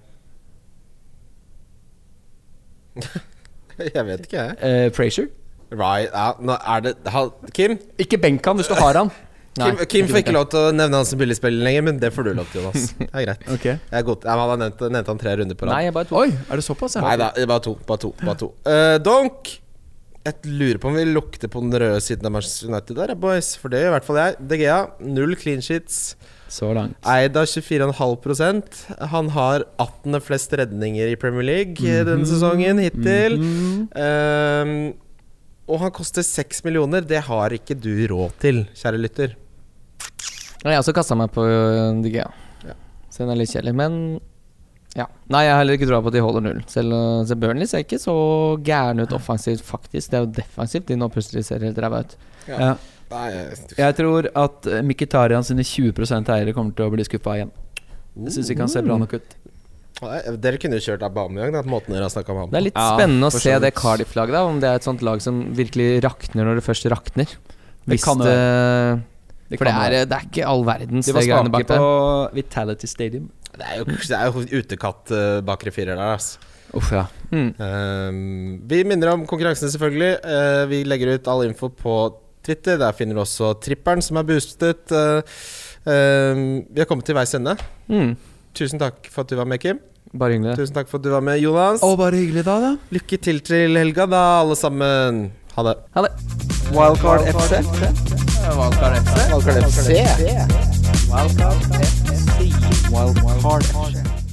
Jeg vet ikke, jeg. uh, Frazier. Right, ja, nå er det ha, Kim? Ikke benk han hvis du har han. Nei, Kim, Kim ikke får ikke lov til å nevne han som billigspiller lenger, men det får du lov til, Jonas. Det er greit. Ok Jeg er god. Jeg hadde nevnt, han tre runder på Nei, rad. jeg bare to. Oi, er det såpass? Nei da, bare to. Bare to. Bare to. Uh, donk! Jeg lurer på om vi lukter på den røde siden av Manchester United der, boys. For det gjør i hvert fall jeg. DGA, null clean sheets. Så langt. Eid av 24,5% Han har 18. flest redninger i Premier League eh, denne sesongen hittil. Mm -hmm. um, og han koster 6 millioner. Det har ikke du råd til, kjære lytter. Jeg har også kasta meg på DG, DGA. Ja. Så den er litt kjedelig. Men ja. Nei, jeg har heller ikke troa på at de holder null. Selv, uh, selv Burnley ser ikke så gærne ut offensivt, faktisk. Det er jo defensivt de nå plutselig ser helt ræva ut. Ja. Nei, Jeg tror at Mkhitarian Mkhitaryan sine 20% eiere kommer til å bli skuffa igjen. Jeg syns ikke han ser bra nok ut. Nei, Dere kunne jo kjørt Aubameyang, da, måten dere har om ham Det er litt Ja, spennende å se det. Cardiff-laget. Om det er et sånt lag som virkelig rakner når det først rakner. Hvis kan det, det For det er, det er ikke all verdens De det var greiene svake på. Vitality Stadium. Det er jo, det er jo utekatt uh, bakre firer der, altså. Uff, ja. Mm. um, vi minner om konkurransen, selvfølgelig. Uh, vi legger ut all info på Twitter. Der finner du også tripperen som er boostet. Eh, ehm, vi har kommet til veis ende. Mm. Tusen takk for at du var med, Kim. Bare hyggelig. Tusen takk for at du var med, Jonas. Og bare hyggelig da, da. Lykke til til helga, da, alle sammen. Ha det. Ha det. Wildcard FC. Wildcard FC. Wildcard FC. Wildcard FC. Wildcard FC.